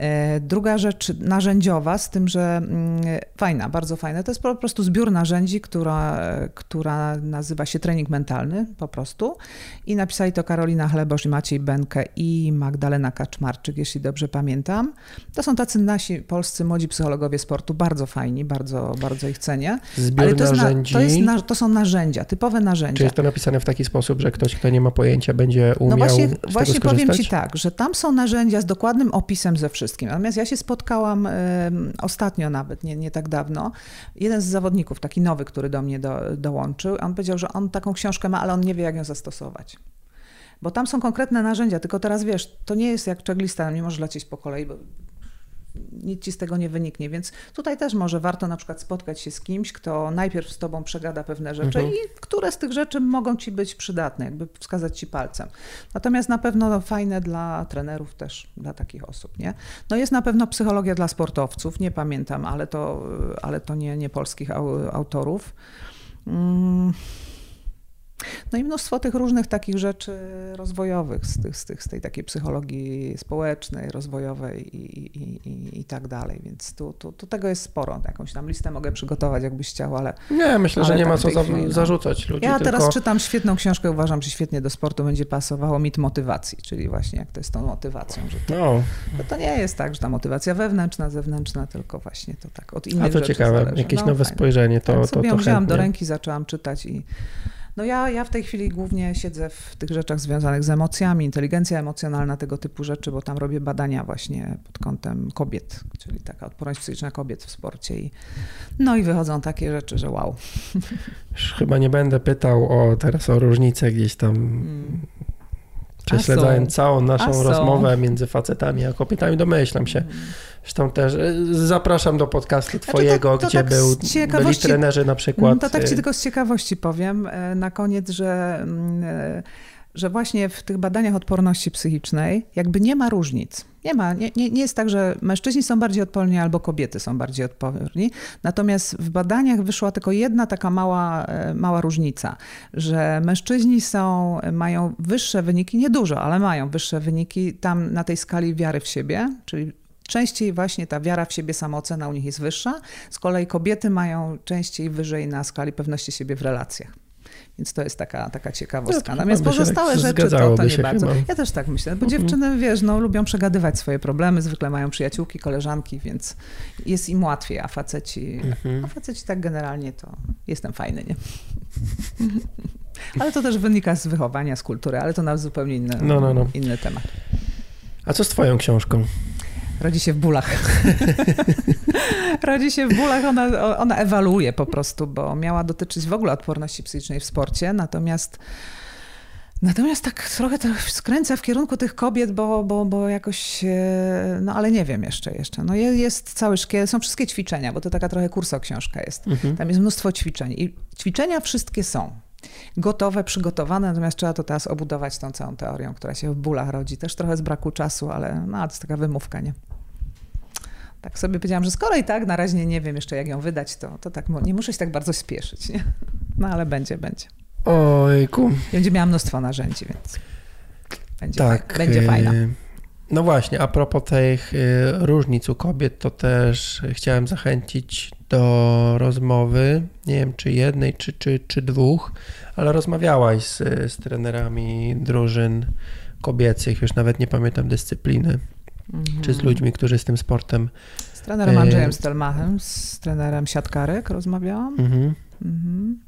E, Druga rzecz narzędziowa, z tym, że mm, fajna, bardzo fajna, to jest po prostu zbiór narzędzi, która, która nazywa się trening mentalny po prostu. I napisali to Karolina Chlebosz i Maciej Benke i Magdalena Kaczmarczyk, jeśli dobrze pamiętam. To są tacy nasi polscy młodzi psychologowie sportu, bardzo fajni, bardzo, bardzo ich cenię. Zbiór to, jest na, narzędzi. to, na, to są narzędzia, typowe Czy narzędzia. jest to napisane w taki sposób, że ktoś, kto nie ma pojęcia, będzie umiał No właśnie, właśnie powiem? Ci tak, że tam są narzędzia z dokładnym opisem ze wszystkim. Natomiast ja się spotkałam ostatnio nawet, nie, nie tak dawno, jeden z zawodników, taki nowy, który do mnie do, dołączył, on powiedział, że on taką książkę ma, ale on nie wie, jak ją zastosować. Bo tam są konkretne narzędzia, tylko teraz wiesz, to nie jest jak checklista, nie możesz lecieć po kolei, bo nic ci z tego nie wyniknie, więc tutaj też może warto na przykład spotkać się z kimś, kto najpierw z tobą przegada pewne rzeczy Mhm. i które z tych rzeczy mogą ci być przydatne, jakby wskazać ci palcem. Natomiast na pewno fajne dla trenerów też, dla takich osób, nie? No jest na pewno psychologia dla sportowców, nie pamiętam, ale to, ale to nie, nie polskich au, autorów. Mm. No i mnóstwo tych różnych takich rzeczy rozwojowych, z, tych, z, tych, z tej takiej psychologii społecznej, rozwojowej i, i, i, i tak dalej. Więc tu, tu, tu tego jest sporo. Jakąś tam listę mogę przygotować, jakbyś chciał, ale Nie, myślę, że Ale nie tak ma w co za, no. zarzucać ludzi, ja tylko... teraz czytam świetną książkę, uważam, że świetnie do sportu będzie pasowało mit motywacji, czyli właśnie jak to jest tą motywacją, że to, No, że to nie jest tak, że ta motywacja wewnętrzna, zewnętrzna, tylko właśnie to tak od innych a to rzeczy ciekawe, zależy. jakieś No, nowe spojrzenie, to, tak, to, sobie to ją wzięłam do ręki, zaczęłam czytać i no ja, ja w tej chwili głównie siedzę w tych rzeczach związanych z emocjami, inteligencja emocjonalna, tego typu rzeczy, bo tam robię badania właśnie pod kątem kobiet, czyli taka odporność psychiczna kobiet w sporcie i no i wychodzą takie rzeczy, że wow. Już Chyba nie będę pytał o teraz o różnicę gdzieś tam, Mm. Prześledzając są. całą naszą rozmowę między facetami a kobietami, domyślam się. Mm. Zresztą też e, zapraszam do podcastu twojego, to, to, to gdzie tak był, byli trenerzy na przykład. To tak ci tylko z ciekawości powiem na koniec, że mm, że właśnie w tych badaniach odporności psychicznej jakby nie ma różnic. Nie ma, nie, nie, nie jest tak, że mężczyźni są bardziej odporni albo kobiety są bardziej odporni. Natomiast w badaniach wyszła tylko jedna taka mała, e, mała różnica, że mężczyźni są, mają wyższe wyniki, niedużo, ale mają wyższe wyniki tam na tej skali wiary w siebie, czyli Częściej właśnie ta wiara w siebie, samoocena u nich jest wyższa, z kolei kobiety mają częściej wyżej na skali pewności siebie w relacjach. Więc to jest taka, taka ciekawostka. No, Natomiast pozostałe rzeczy to, to nie bardzo. Chyba. Ja też tak myślę, bo mhm. dziewczyny, wiesz, no, lubią przegadywać swoje problemy, zwykle mają przyjaciółki, koleżanki, więc jest im łatwiej, a faceci, mhm. a faceci tak generalnie to jestem fajny, nie? <laughs> ale to też wynika z wychowania, z kultury, ale to na zupełnie inny, no, no, no. inny temat. A co z twoją książką? Rodzi się w bólach. <laughs> Rodzi się w bólach, ona, ona ewaluuje po prostu, bo miała dotyczyć w ogóle odporności psychicznej w sporcie, natomiast Natomiast tak trochę to skręca w kierunku tych kobiet, bo, bo, bo jakoś, no ale nie wiem jeszcze, jeszcze. No jest cały szkiel, są wszystkie ćwiczenia, bo to taka trochę kurso książka jest. Mhm. Tam jest mnóstwo ćwiczeń i ćwiczenia wszystkie są gotowe, przygotowane, natomiast trzeba to teraz obudować tą całą teorią, która się w bólach rodzi. Też trochę z braku czasu, ale no, to jest taka wymówka, nie? Tak sobie powiedziałam, że skoro i tak na razie nie wiem jeszcze jak ją wydać, to, to tak nie muszę się tak bardzo spieszyć, nie? No ale będzie, będzie. Ojku. Będzie miała mnóstwo narzędzi, więc będzie, tak, będzie fajna. Y, no właśnie, a propos tych y, różnic u kobiet, to też chciałem zachęcić do rozmowy, nie wiem czy jednej, czy, czy, czy dwóch, ale rozmawiałaś z, z trenerami drużyn kobiecych, już nawet nie pamiętam dyscypliny, mhm. czy z ludźmi, którzy z tym sportem. Z trenerem Andrzejem e, Stelmachem, z trenerem siatkarek rozmawiałam. Mhm. Mhm.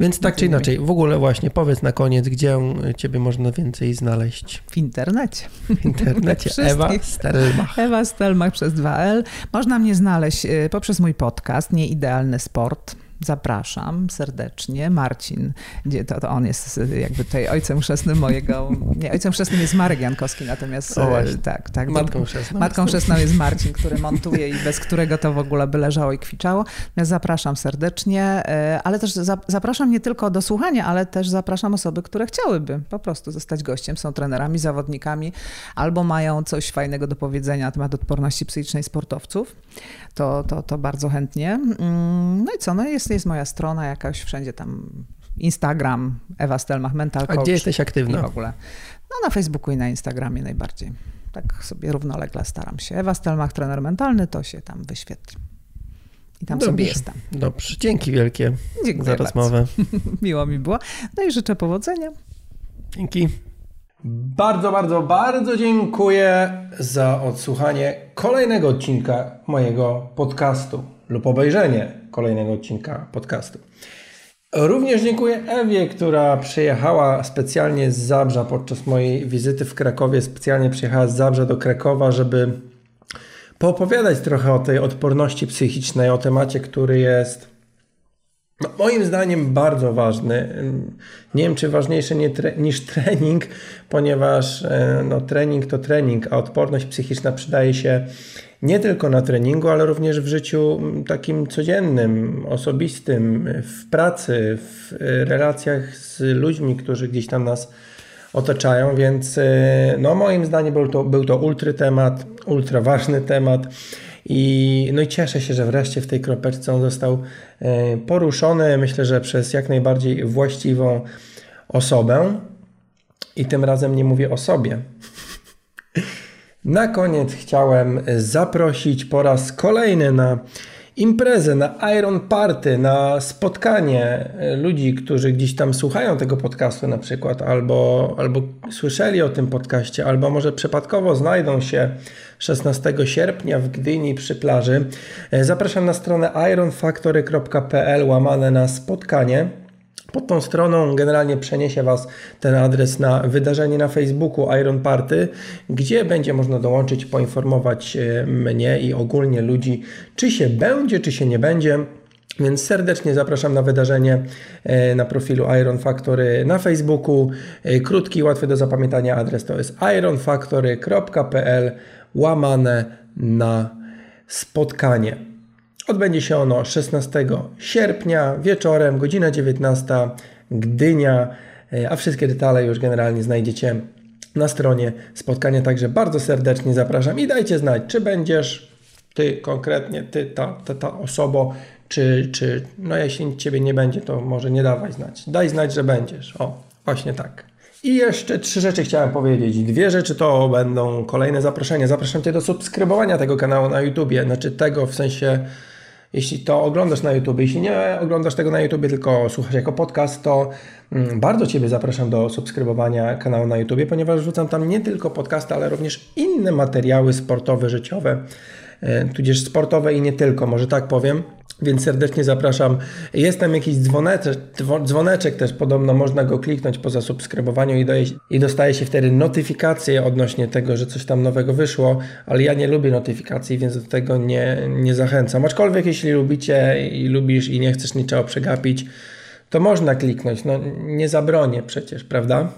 Więc tak czy inaczej, w ogóle właśnie powiedz na koniec, gdzie ciebie można więcej znaleźć. W internecie. W internecie. <laughs> Ewa Stelmach. Ewa Stelmach przez 2L. Można mnie znaleźć y, poprzez mój podcast Nieidealny Sport zapraszam serdecznie. Marcin, to, to on jest jakby tutaj ojcem chrzestnym mojego. Nie, ojcem chrzestnym jest Marek Jankowski, natomiast o, e, tak, tak. Matką chrzestną. Matką chrzestną jest Marcin, który montuje i bez którego to w ogóle by leżało i kwiczało. Zapraszam serdecznie, e, ale też zapraszam nie tylko do słuchania, ale też zapraszam osoby, które chciałyby po prostu zostać gościem, są trenerami, zawodnikami albo mają coś fajnego do powiedzenia na temat odporności psychicznej sportowców. To, to, to bardzo chętnie. Mm, no i co, no jest jest moja strona jakaś, wszędzie tam Instagram, Ewa Stelmach, Mental Coach. A gdzie jesteś aktywna? w ogóle. No na Facebooku i na Instagramie najbardziej. Tak sobie równolegle staram się. Ewa Stelmach, trener mentalny, to się tam wyświetli. I tam Dobrze. sobie jestem. Dobrze, dzięki wielkie Dziękuję za rozmowę. <laughs> Miło mi było. No i życzę powodzenia. Dzięki. Bardzo, bardzo, bardzo dziękuję za odsłuchanie kolejnego odcinka mojego podcastu lub obejrzenie kolejnego odcinka podcastu. Również dziękuję Ewie, która przyjechała specjalnie z Zabrza podczas mojej wizyty w Krakowie. Specjalnie przyjechała z Zabrza do Krakowa, żeby poopowiadać trochę o tej odporności psychicznej, o temacie, który jest moim zdaniem bardzo ważny. Nie wiem, czy ważniejszy nie tre niż trening, ponieważ e, no, trening to trening, a odporność psychiczna przydaje się nie tylko na treningu, ale również w życiu takim codziennym, osobistym, w pracy, w relacjach z ludźmi, którzy gdzieś tam nas otaczają, więc e, no moim zdaniem był to, był to ultra temat, ultra ważny temat i, no i cieszę się, że wreszcie w tej kropeczce on został e, poruszony, myślę, że przez jak najbardziej właściwą osobę i tym razem nie mówię o sobie. Na koniec chciałem zaprosić po raz kolejny na imprezę, na Iron Party, na spotkanie ludzi, którzy gdzieś tam słuchają tego podcastu na przykład, albo, albo słyszeli o tym podcaście, albo może przypadkowo znajdą się 16 sierpnia w Gdyni przy plaży. Zapraszam na stronę ironfactory.pl łamane na spotkanie. Pod tą stroną generalnie przeniesie Was ten adres na wydarzenie na Facebooku Iron Party, gdzie będzie można dołączyć, poinformować e, mnie i ogólnie ludzi, czy się będzie, czy się nie będzie. Więc serdecznie zapraszam na wydarzenie e, na profilu Iron Factory na Facebooku. E, krótki, łatwy do zapamiętania adres to jest ironfactory.pl łamane na spotkanie. Odbędzie się ono 16 sierpnia wieczorem, godzina 19, Gdynia, e, a wszystkie detale już generalnie znajdziecie na stronie spotkania. Także bardzo serdecznie zapraszam i dajcie znać, czy będziesz ty konkretnie, ty, ta, ta, ta osoba, czy, czy no jeśli ciebie nie będzie, to może nie dawaj znać. Daj znać, że będziesz. O, właśnie tak. I jeszcze trzy rzeczy chciałem powiedzieć. Dwie rzeczy to będą kolejne zaproszenia. Zapraszam Cię do subskrybowania tego kanału na YouTubie. Znaczy tego w sensie, jeśli to oglądasz na YouTube, jeśli nie oglądasz tego na YouTube, tylko słuchasz jako podcast, to mm, bardzo Ciebie zapraszam do subskrybowania kanału na YouTube, ponieważ wrzucam tam nie tylko podcasty, ale również inne materiały sportowe, życiowe, e, tudzież sportowe i nie tylko, może tak powiem. Więc serdecznie zapraszam. Jest tam jakiś dzwoneczek, dzwoneczek też podobno można go kliknąć po zasubskrybowaniu i, doje, i dostaje się wtedy notyfikacje odnośnie tego, że coś tam nowego wyszło, ale ja nie lubię notyfikacji, więc do tego nie, nie zachęcam. Aczkolwiek jeśli lubicie i lubisz i nie chcesz niczego przegapić, to można kliknąć. No nie zabronię przecież, prawda?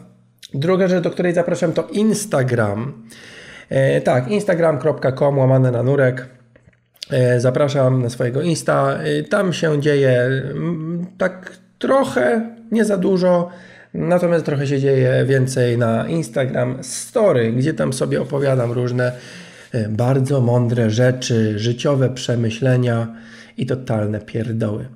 Druga rzecz, do której zapraszam to Instagram. E, tak, instagram.com łamane na nurek zapraszam na swojego Insta. E, tam się dzieje tak trochę, nie za dużo, natomiast trochę się dzieje więcej na Instagram Story, gdzie tam sobie opowiadam różne e, bardzo mądre rzeczy, życiowe przemyślenia i totalne pierdoły.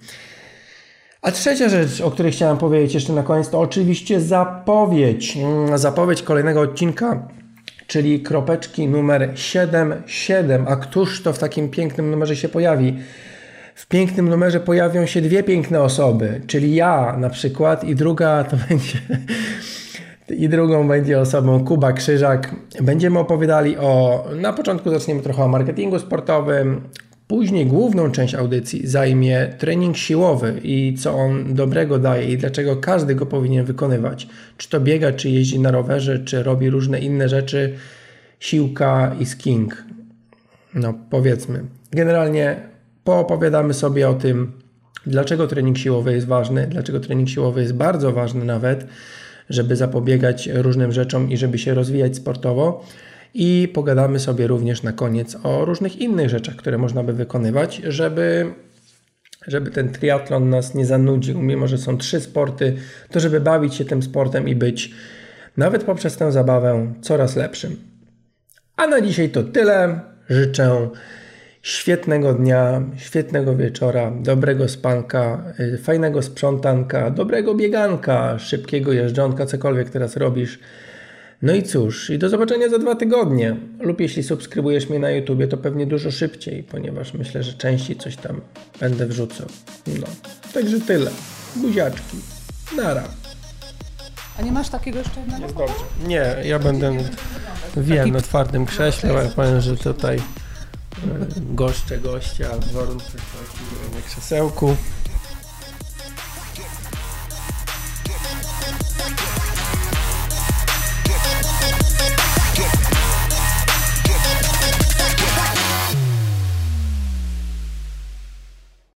A trzecia rzecz, o której chciałem powiedzieć jeszcze na koniec, to oczywiście zapowiedź. Mm, zapowiedź kolejnego odcinka czyli kropeczki numer 77. A któż to w takim pięknym numerze się pojawi? W pięknym numerze pojawią się dwie piękne osoby, czyli ja na przykład i druga to <laughs> będzie i drugą będzie osobą Kuba Krzyżak. Będziemy opowiadali o, na początku zaczniemy trochę o marketingu sportowym, Później główną część audycji zajmie trening siłowy i co on dobrego daje i dlaczego każdy go powinien wykonywać. Czy to biega, czy jeździ na rowerze, czy robi różne inne rzeczy, siłka i sking. No powiedzmy. Generalnie poopowiadamy sobie o tym, dlaczego trening siłowy jest ważny, dlaczego trening siłowy jest bardzo ważny nawet, żeby zapobiegać różnym rzeczom i żeby się rozwijać sportowo i pogadamy sobie również na koniec o różnych innych rzeczach, które można by wykonywać, żeby, żeby ten triatlon nas nie zanudził. Mimo, że są trzy sporty, to żeby bawić się tym sportem i być nawet poprzez tę zabawę coraz lepszym. A na dzisiaj to tyle. Życzę świetnego dnia, świetnego wieczora, dobrego spanka, y, fajnego sprzątanka, dobrego bieganka, szybkiego jeżdżonka, cokolwiek teraz robisz. No i cóż, i do zobaczenia za dwa tygodnie. Lub jeśli subskrybujesz mnie na YouTubie, to pewnie dużo szybciej, ponieważ myślę, że częściej coś tam będę wrzucał. No, także tyle. Buziaczki. Nara. A nie masz takiego jeszcze jednego? Jest dobrze. Nie, ja będę wiem na twardym krześle, ale powiem, że tutaj e, goszczę gościa w warunkach na krzesełku.